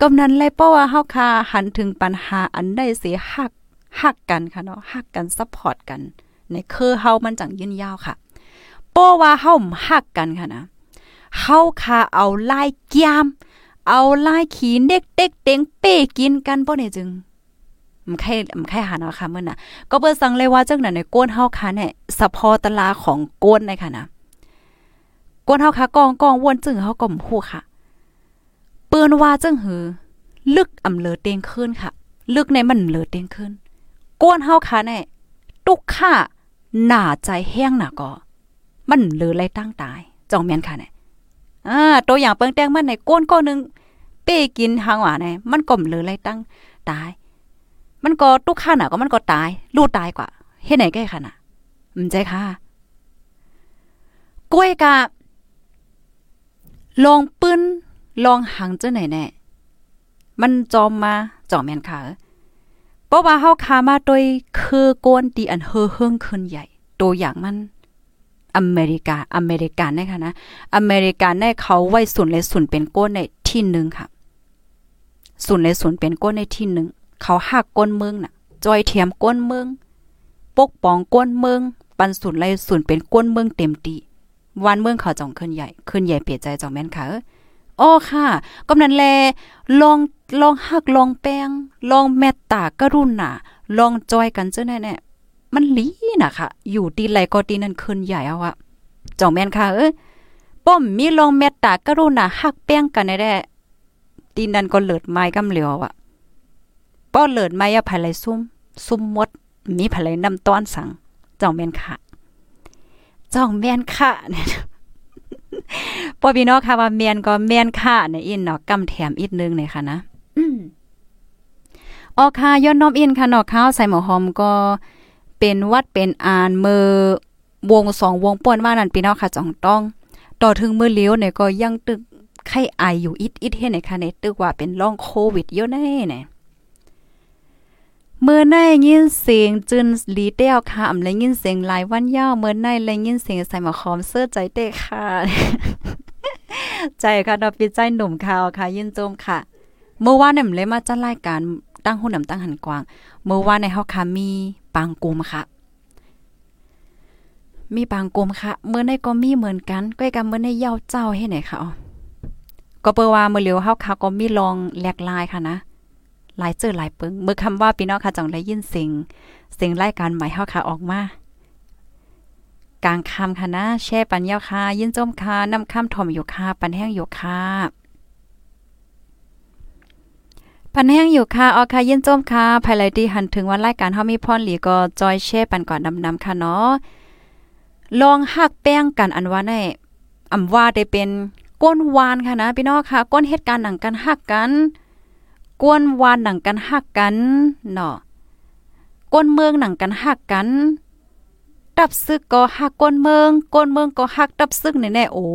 กำนั้นเลยเพราะว่าเฮาคาหันถึงปัญหาอันได้เสียหักหักกันค่ะเนาะหักกันซัพพอร์ตกัน ในคือเฮามันจังยืนยาวค่ะ เพราะว่าเฮาหักกันค่ะนะเฮาคาเอาลายแก้ม เอาลายขีเด็กเด็กเต็งเป้กินกันบ่เนี่ยจึงมันใครมันใครหาเนาะค่ะเมื้อน่ะ ก็เบิ่สั่งเลยว่าจังนั้นในก้นเฮาคาเนี่ยสะพอตลาของก้นในค่ะนะกวนเฮาค่ะกองกองวนจึงเฮาก็บ่ฮู้ค่ะเปิ้นว่าจึงหือ ลึกอำเลอเต็งขึ้นค่ะ ลึกในมันเลอเต็งขึ้นกวนเฮาค่ะแน่ยตุกค่าหน้าใจแห้งน่ะก็ มันเลอไรตั้งตายจองแม่นค่ะแน่อ่าตัวอย่างเปิงแตงมันในก้นก้อนนึงเป้กินหางหวานเนี่ยมันก็เลอไรตั้งตาย มันก็ตุกค่าหน่ะก็มันก็ตาย ลูดตายกว่าเฮ็ดไหนแก้ค่ะน่ะอืมใจค่ะกล้วยกะลองปื้นลองหังเจังไหนแน่มันจอมมาจอมแม่นค่ะเพราะว่าเฮาคามาโดยคือโกนตีอันเฮอเฮิงขึ้นใหญ่ ตัวอย่างมัน อเมริกา อเมริกันนะคะนะ อเมริกันได้เขาไว้ศูนย์เลยศูนย์เป็นก้นในที่หนึ่งค่ะศูนย์เลยศูนย์เป็นก้นในที่หนึ่ง เขาหักก้นเมืองน่ะ จอยเทียมก้นเมือง ปกป้องก้นเมือง ปันศูนย์เลยศูนย์เป็นก้นเมืองเต็มตีวันเมืองเขาจ่องขึ้นใหญ่ ขึ้นใหญ่เปลี่ยนใจจ่องแม่นค่ะอ๋อค่ะกำนั้นแลลองลองหักลองแป้งลองแมตตากรุณาลองจอยกันเจ้าแน่ มันลีน่ะค่ะ อยู่ตีไหลก็ตีนั่นขึ้นใหญ่เอาอะจ่องแม่นค่ะ เอ้ยป้อมมีลองแมตตากรุณาหักแป้งกันแน่ๆตีนั่นก็เลิดไม้กำเหลียวอะป้อเลิดไม้อะภายไหลซุ่มซุ่มมด มีภายไหลน้ำต้อนสังจ่องแม่นค่ะจ้องแม่นค่ะเนี่ยปอพี่น้องค่ะว่าแม่นก็แม่นค่ะในอินเนาะกำแถมอีกนึงเลยค่ะนะออค่ะย้อนน้อมอินค่ะเนาะข้าวใส่หมูหอมก็ เป็นวัดเป็นอานมือวงสองวงป่วนว่านั่นพี่น้องค่ะจ่องต้อง ต่อถึงมือเลี้ยวเนี่ยก็ยังตึกไข้ไออยู่อิดอิดเฮ็ดในค่ะในตึกว่าเป็นร่องโควิดเยอะแน่เนี่ยเมื่อในยินเสียงจึนลีเต้วค่ะอำเลยยินเสียงหลายวันยาวเมื่อในเลยยินเสียงใส่หมอคอมเสื้อใจเต้ค่ะ ใจค่ะดอกปิดใจหนุ่มข่าวค่ะ ยินโจมค่ะ เมื่อวานเนี่ยเลยมาจัดรายการตั้งหุ่นนำตั้งหันกวาง เมื่อวานในเฮาค่ะมีปังกุมค่ะ มีปังกุมค่ะ เมื่อในก็มีเหมือนกันก้อยกันเมื่อในเย้าเจ้าให้ไหนค่ะก็เปิว่าเมื่อเร็วเฮาค่ะก็มีลองแหลกลายค่ะนะหลายเจอหลายปึงเมื่อคำว่าพี่น้องค่ะจังได้ยินเสียงเสียงรายการใหม่เฮาค่ะออกมากลางคำค่ะนะแช่ปันยาวค่ะยินจมค่ะนำคำถ่อมอยู่ค่ะปันแห้งอยู่ค่ะ ปันแห้งอยู่ค่ะออค่ะยินจมค่ะภายไลที่หันถึงวันรายการเฮามีพรหลีก็จอยแช่ปันก่อนนำๆค่ะเนาะลองหักแป้งกันอันว่าในอำว่าได้เป็นก้นวานค่ะนะพี่น้องค่ะก้นเหตุการณ์หนังกันหักกันกวนวานหนังกันหักกันเนาะก้นเมืองหนังกันหักกันดับซึกก็หักก้นเมืองก้นเมืองก็หักดับซึกแน่ๆโอ้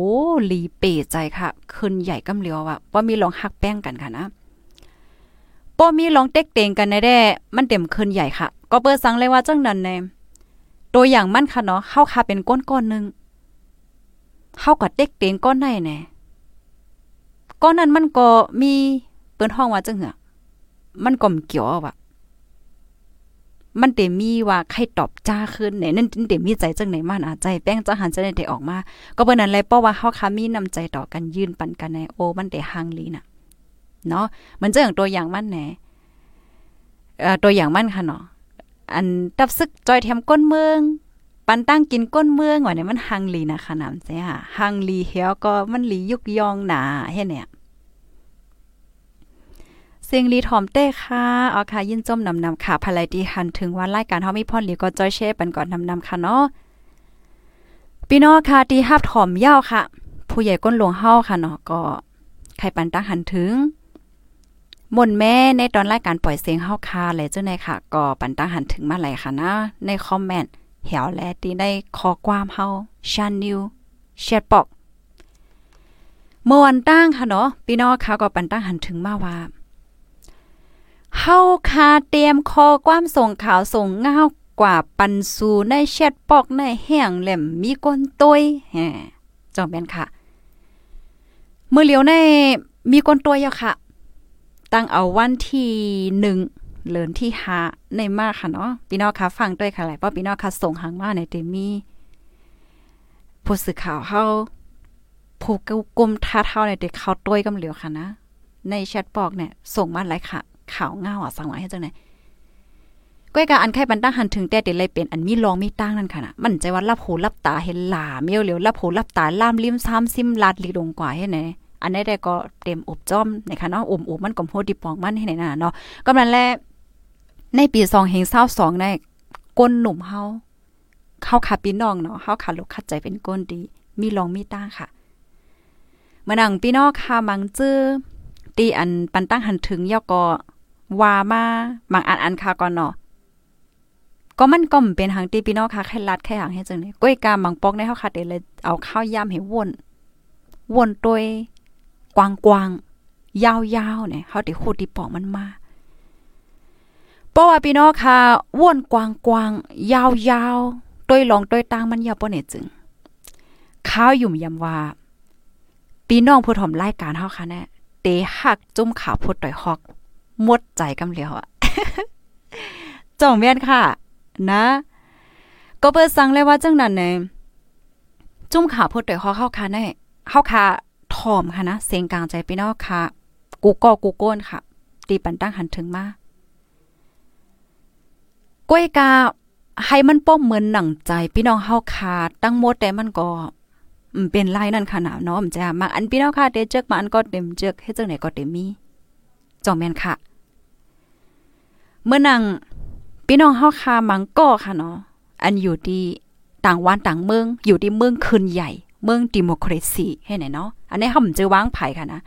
หลีเป๋ใจค่ะขึ้นใหญ่กำเหลียวอะว่ามีลองหักแป้งกันค่ะนะ ป้อมีลองเต็กเตงกันแน่ๆมันเต็มขึ้นใหญ่ค่ะ ก็เปิดสังเลยว่าจังนั้นแน่ตัวอย่างมันค่ะเนาะเฮาค่ะเป็นก้นก้อนนึงเฮาก็เต็กเตงก้อนในแน่ก้อนนั้นมันก็มีเปิ้นห้องว่าจังหือมันก่อมเกี่ยวว่ะมันเตมีว่าใครตอบจ้าขึ้นเนี่ยนั่นเตมีใจจังไหนมันอาใจแป้งจะหันจะได้ออกมา ก็เปิ้นนั้นเลยเพราะว่าเฮาค่ะมีนำใจต่อกันยืนปันกันในโอมันได้ห่างลีน่ะ เนาะมันจะอย่างตัวอย่างมันแหนตัวอย่างมันค่ะเนาะอันตับซึกจอยแถมก้นเมือง ปันตั้งกินก้นเมืองว่าเนี่ยมันฮังลีนะค่ะน้ำใช่ค่ะฮังลีเฮียก็มันลียุกยองหนาเฮ็ดเนี่ยเสียงลีถอมเต้ค่ะเอาค่ะยินจมนำนำค่ะภายดีหันถึงวันรายการเฮามีพรหลีก็จอยเชฟปันก่อนนำนำค่ะเนาะพี่น้องค่ะตีฮับถอมเย้าค่ะ ผู้ใหญ่ก้นหลวงเฮาค่ะเนาะก็ใครปันตั้งหันถึง มนแม่ในตอนรายการปล่อยเสียงเฮาคาเลยเจ้าในค่ะ ก็ปันตั้งหันถึงมาไหลค่ะนะ ในคอมเมนต์เหี่ยวและตีได้ขอความเฮาชันนิวแชทบอกเมื่อวันตั้งค่ะเนาะพี่น้องค่ะก็ปันตั้งหันถึงมาว่าเฮาคาเตรียมคอความส่งข่าวส่งเงากว่าปันสูในแชทปอกในแห้งแหลมมีก้นตยแฮจอมแม่นค่ะ เมื่อเหลียวในมีก้นตัวยค่ะ ตั้งเอาวันที่หนึ่งเลินที่หาในมากค่ะเนาะพี่น้องค่ะฟังด้วยค่ะหลายป้อพี่น้องค่ะส่งหางมาในเตมีผู้สื่อข่าวเฮาผู้กลุ่มท่าเท่าในเด็กเขาต้วยกำเหลียวค่ะนะ ในแชทบอกเนี่ยส่งมาหลายค่ะข่าวเงาอะสั่งไว้ให้จังไหนก้อยกาอันไข่บันตั้งหันถึงแต่เด็ดเลยเป็นอันมีรองมีตั้งนั่นค่ะนะมันใจว่ารับหูรับตาเห็นหลาเมียวเหลียวรับหูรับตาล่ามลิ้มซ้ำซิมลาดลีลงกว่าให้ไหน อันนี้ได้ก็เต็มอบจอมนะคะเนาะอมอบมันก็โหดิปองมันให้ไหนน่ะเนาะก็มันแลในปี2เฮง22ในก้นหนุ่มเฮาเข้าขาพี่น้องเนาะเฮาขาลูกคัดใจเป็นก้นดี มีรองมีตั้งค่ะมานังพี่น้องค่ะมังจื้อตีอันปันตั้งหันถึงยอก็ว่ามาบางอันอันค่ะก่อนเนาะก็มันก็เป็นหางตีพี่น้องค่ะแค่ลัดแค่หางให้จังได๋ก้อยกาบางปอกในเฮาค่ะเดเลยเอาข้าวยำให้วนวนตวย กว้างๆยาวๆเนี่ยเฮาได้คูดที่ปอกมันมาเพราะว่าพี่น้องค่ะว่นกว้างๆยาวๆตวยลองตวยตางมันยาวบ่เนี่ยจึงข้าวยุ่มยำว่าพี่น้องผู้ถมรายการเฮาค่ะแน่เตหักจุ่มขาวพุดต่อยฮอกหมดใจกำเหลียวอะจ่องแม่นค่ะ นะ ก็เปิดสั่งเลยว่าจังนั้นเนี่ยจุ่มขาวพุดต่อยฮอกเข้าค่ะแน่เข้าค่ะ ถอมค่ะนะ เสียงกลางใจพี่น้องค่ะ กูก็กูโก้นค่ะ ตีปันตั้งหันถึงมาก้วยกาให้มันป้อมเหมือนหนังใจ พี่น้องเฮาคาตั้งหมดแต่มันก็เป็นลายนั่นค่ะนะเนาะมจ้ามาอันพี่น้องค่ะเดเจกมาอันก็เต็มเจกเฮ็ดจังไหนก็เต็มมีจอมแมนค่ะ เมื่อนังพี่น้องเฮาค่ะมังก็ค่ะเนาะอันอยู่ที่ต่างวันต่างเมืองอยู่ที่เมืองคืนใหญ่ เมืองดิโมคราซีให้ไหนเนาะอันนี้เฮามันจะวางไผ่ค่ะนะ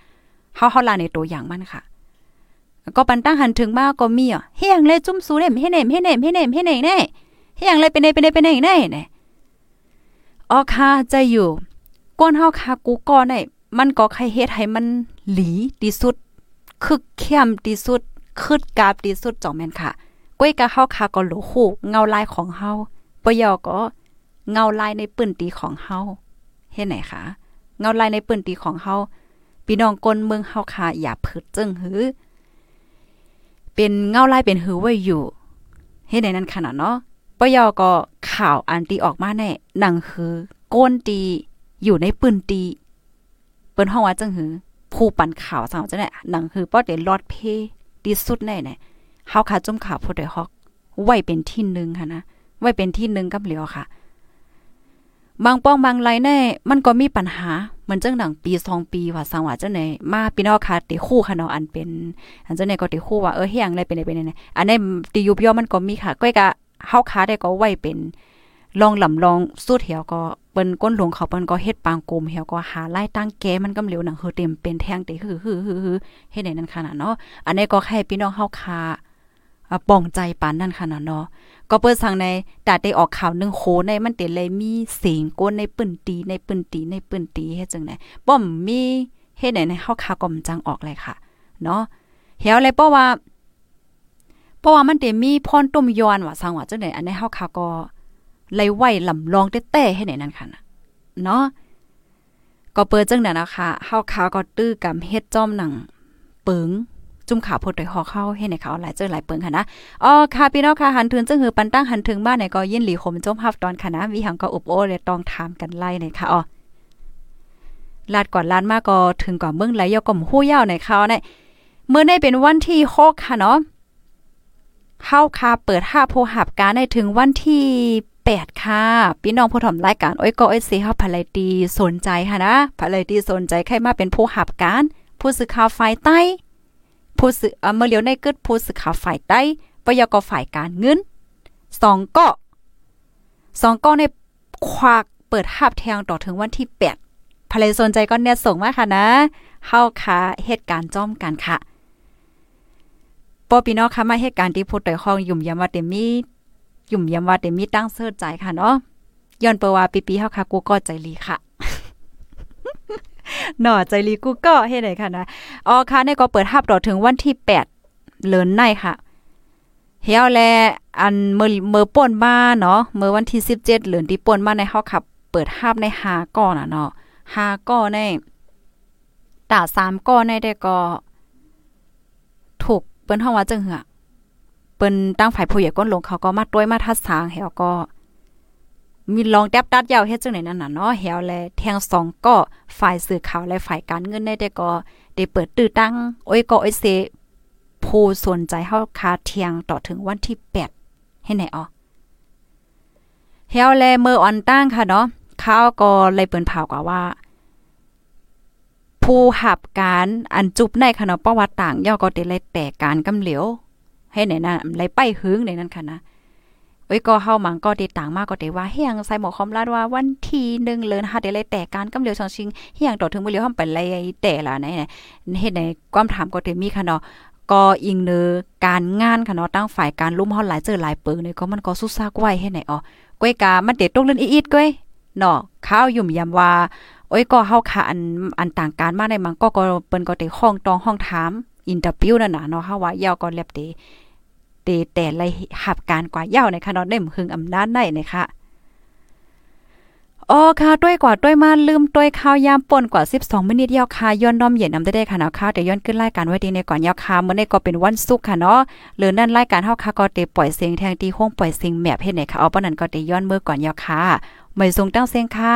เฮาเฮาลาในตัวอย่างมันค่ะ ก็ปันตั้งหันถึงมาก็มีอะเฮียงเลยจุ้มสูเล่มเฮเนมเฮเนมเฮเนมเฮเนมแน่เฮียงเลยเป็นไดเป็นไดเป็นไดแน่แน่ออค่ะจอยู่ก้นเฮาคากูก่อนได้มันก็ใครเฮ็ดให้มันหลีที่สุด คึกเข้มที่สุดคึดกาบที่สุดจ่องแม่นค่ะก้อยกะเฮาคาก็โลโหเงาลายของเฮาปยอก็เงาลายในปื้นตีของเฮา เฮ็ดไหนคะเงาลายในปืนตีของเฮาพี่น้องกนเมืองเฮาคาอย่าพืดจึงหือ เป็นเงาลายเป็นหือไว้อยู่เฮ็ดไหนนั้นขนาดเนาะปยอก็ข่าวอันตีออกมาแน่หนังคือก้นตีอยู่ในปืนตีเปิ้นห้องว่าจังหือผู้ปันข่าวสังจังได๋หนังคือป้อเดลอดเพที่สุดแน่แน่เฮาค่ะจุ่มข่าวผู้ใดฮอกไว้เป็นที่หนึ่งค่ะนะไว้เป็นที่หนึ่งกับเหลียวค่ะ บางป้องบางไรแน่มันก็มีปัญหาเหมือนจังหนังปี2ปีว่าสังว่าจังไหนมาพี่น้องค่ะติคู่ค่ะเนาะอันเป็นอันเจังไหนก็ติคู่ว่าเออเฮียงได้เป็นได้เป็นได้อันนี้ติยุบย่อมันก็มีค่ะก้อยกะเฮาค้าได้ก็ไว้เป็นลองหลำลองสุดเหี่ยวก็เปิ้นก้นหลวงเขาเปิ้นก็เฮ็ดปางกลมเหี่ยวก็หาไล่ตั้งแก้มันกำเหลวหนังเฮอเต็มเป็นแทงเตคือคือคือเฮ็ดได้นั่นขนาดเนาะอันนี้ก็ให้พี่น้องเฮาคา ป่องใจปานนั่นขนาดเนาะก็เปิดสังในตาได้ออกข่าวนึงโคในมันเตเลยมีเสียงก้นในปืนตีในปืนตีในปืนตีเฮ็ดจังได๋ป้อมมีเฮ็ดไหนในเฮาคาก็มจังออกเลยค่ะ เนาะเหี่ยวเลยเพราะว่าเพราะว่ามันเตมีพรต้มยอนว่าสังว่าจังได๋อันในี้เฮาคาก็ไลไหวลำลองเต้ๆให้ไหนนั่นค่ะเนาะก็เปิดจังนั้นนะคะเฮาขาก็ตื้อกำเฮ็ดจ้อมหนังเปิง จุ่มขาพดโดยหอเข้าให้ในเขาหลายเจอหลายเปิงค่ะนะอ๋อค่ะพี่น้องค่ะหันถึงจึงหือปันตั้งหันถึงบ้านไหนก็ยินหลีคมจมฮับตอนค่ะนะวิหังก็อุบโอเลยต้องถามกันไล่ในค่ะอ๋อลาดก่อนลานมากก็ถึงก่อนเมืองไหลยอก่อมฮู้ยาวในเขาในเมื่อในเป็นวันที่6ค่ะเนาะเฮาค่ะเปิด5โพหับการในถึงวันที่8ค่ะพี่น้องผู้ถมรายการอ้อยก็อ้อยสีเฮาภายตีสนใจค่ะนะภายตีสนใจใครมาเป็นผู้หับการ ผู้สื่อข่าวฝ่ายใต้ ผู้สื่อเมื่อเลียวในเกึดผู้สื่อข่าวฝ่ายใต้ปยกฝ่ายการเงินสองก็สองก็ในควักเปิดหับแทงต่อถึงวันที่แปดภรรยสนใจก็เนี่ยส่งมาค่ะนะเฮาค่ะเหตุการณ์จ้อมกันค่ะปอพี่นอค่ะมาเหตุการณ์ที่ผู้ต่อยห้องยุ่มยามว่าเตมียุ่มยามว่าเตมีตั้งเสื้อใจค่ะเนาะย้อนเปว่าปีๆเฮาค่ะกูก็ใจลีค่ะ หน่อใจลีกูก็เฮ็ดได้ค่ะนะอ๋อค่ะในก็เปิดหับต่อถึงวันที่ 8 เลินในค่ะเฮียวแลอันเมื่อเมื่อป่นมาเนาะเมื่อวันที่ 17เดือนที่ป่นมาในเฮาขับ เปิดหับใน5ก้อน่ะเนาะ5ก้อนในตา3ก้อนในได้ก็ถูกเปิ้นฮ้องว่าจังเหือเปิ้นตั้งฝ่ายผู้ใหญ่ก้นลงเขาก็มาต้วยมาทัดสางเฮาก็ มีลองแดบดัดยาวเฮ็ดจังไหนนั่นน่ะเนาะเฮาแลแทงสองก็ฝ่ายสื่อข่าวและฝ่ายการเงินได้แต่ก็ได้เปิดตื้อตั้งโอ้ยก็โอ้ยเซผู้สนใจเฮาคาเที่ยงต่อถึงวันที่8ให้ไหนอ๋อเฮาแลเมื่อออนตั้งค่ะเนาะข้าวก็เลยเปิ้นเผากว่าว่า ผู้หับการอันจุบในคณะประวัติต่างย่อก็ได้เลยแต่การกำเหลียวให้ไหนน่ะไลไปหึงในนั้นค่ะนะ เอ้ยก็เฮามังก็ติดต่างมากก็ได้ว่าเฮียงใส่หมอคอมลาดว่าวันที่1เดือน5ได้เลยแต่การกำเลียวชองชิงเฮียงต่อถึงมือเลียวห้ามไปเลยแต่ล่ะไหนเฮ็ดในความถามก็ได้มีค่ะเนาะก็อิงเนอการงานค่ะเนาะตั้งฝ่ายการลุ่มเฮาหลายเจอหลายเปิงนี่ยก็มันก็สุซากไว้ให้ไหนอ๋อก้อยกามันเด็ดตกเล่นอีดก้อยเนาะข้าวยุ่มยำว่าโอ้ยก็เฮาค่ะอันอันต่างการมาในมังก็ก็เปิ้นก็ได้ห้องตองห้องถามอินเตอร์วิวนั่นน่ะเนาะเฮาว่ายาวก็แลบเต ตแต่ไรหับการกว่ายาในคะเนาะได้หึงอำนาจได้นะคะอ๋อค่ะด้วยกว่าด้วยมาลืมด้วยข้าวยามป่นกว่า 12 มินิทยาวค่ะย้อนน้อมเย็นนำได้ได้ค่ะเนาะค่ะแต่ย้อนขึ้นรายการไว้ดีในก่อนยาวค่ะมื้อนี้ก็เป็นวันศุกร์ค่ะเนาะหรือนั่นรายการเฮาค่ะก็เตปล่อยเสียงแทงตีห้องปล่อยเสียงแมบเฮ็ดไหนค่ะเอาปานนั้นก็เตย้อนมื้อก่อนยาวค่ะไม่ทรงตั้งเสียงค่ะ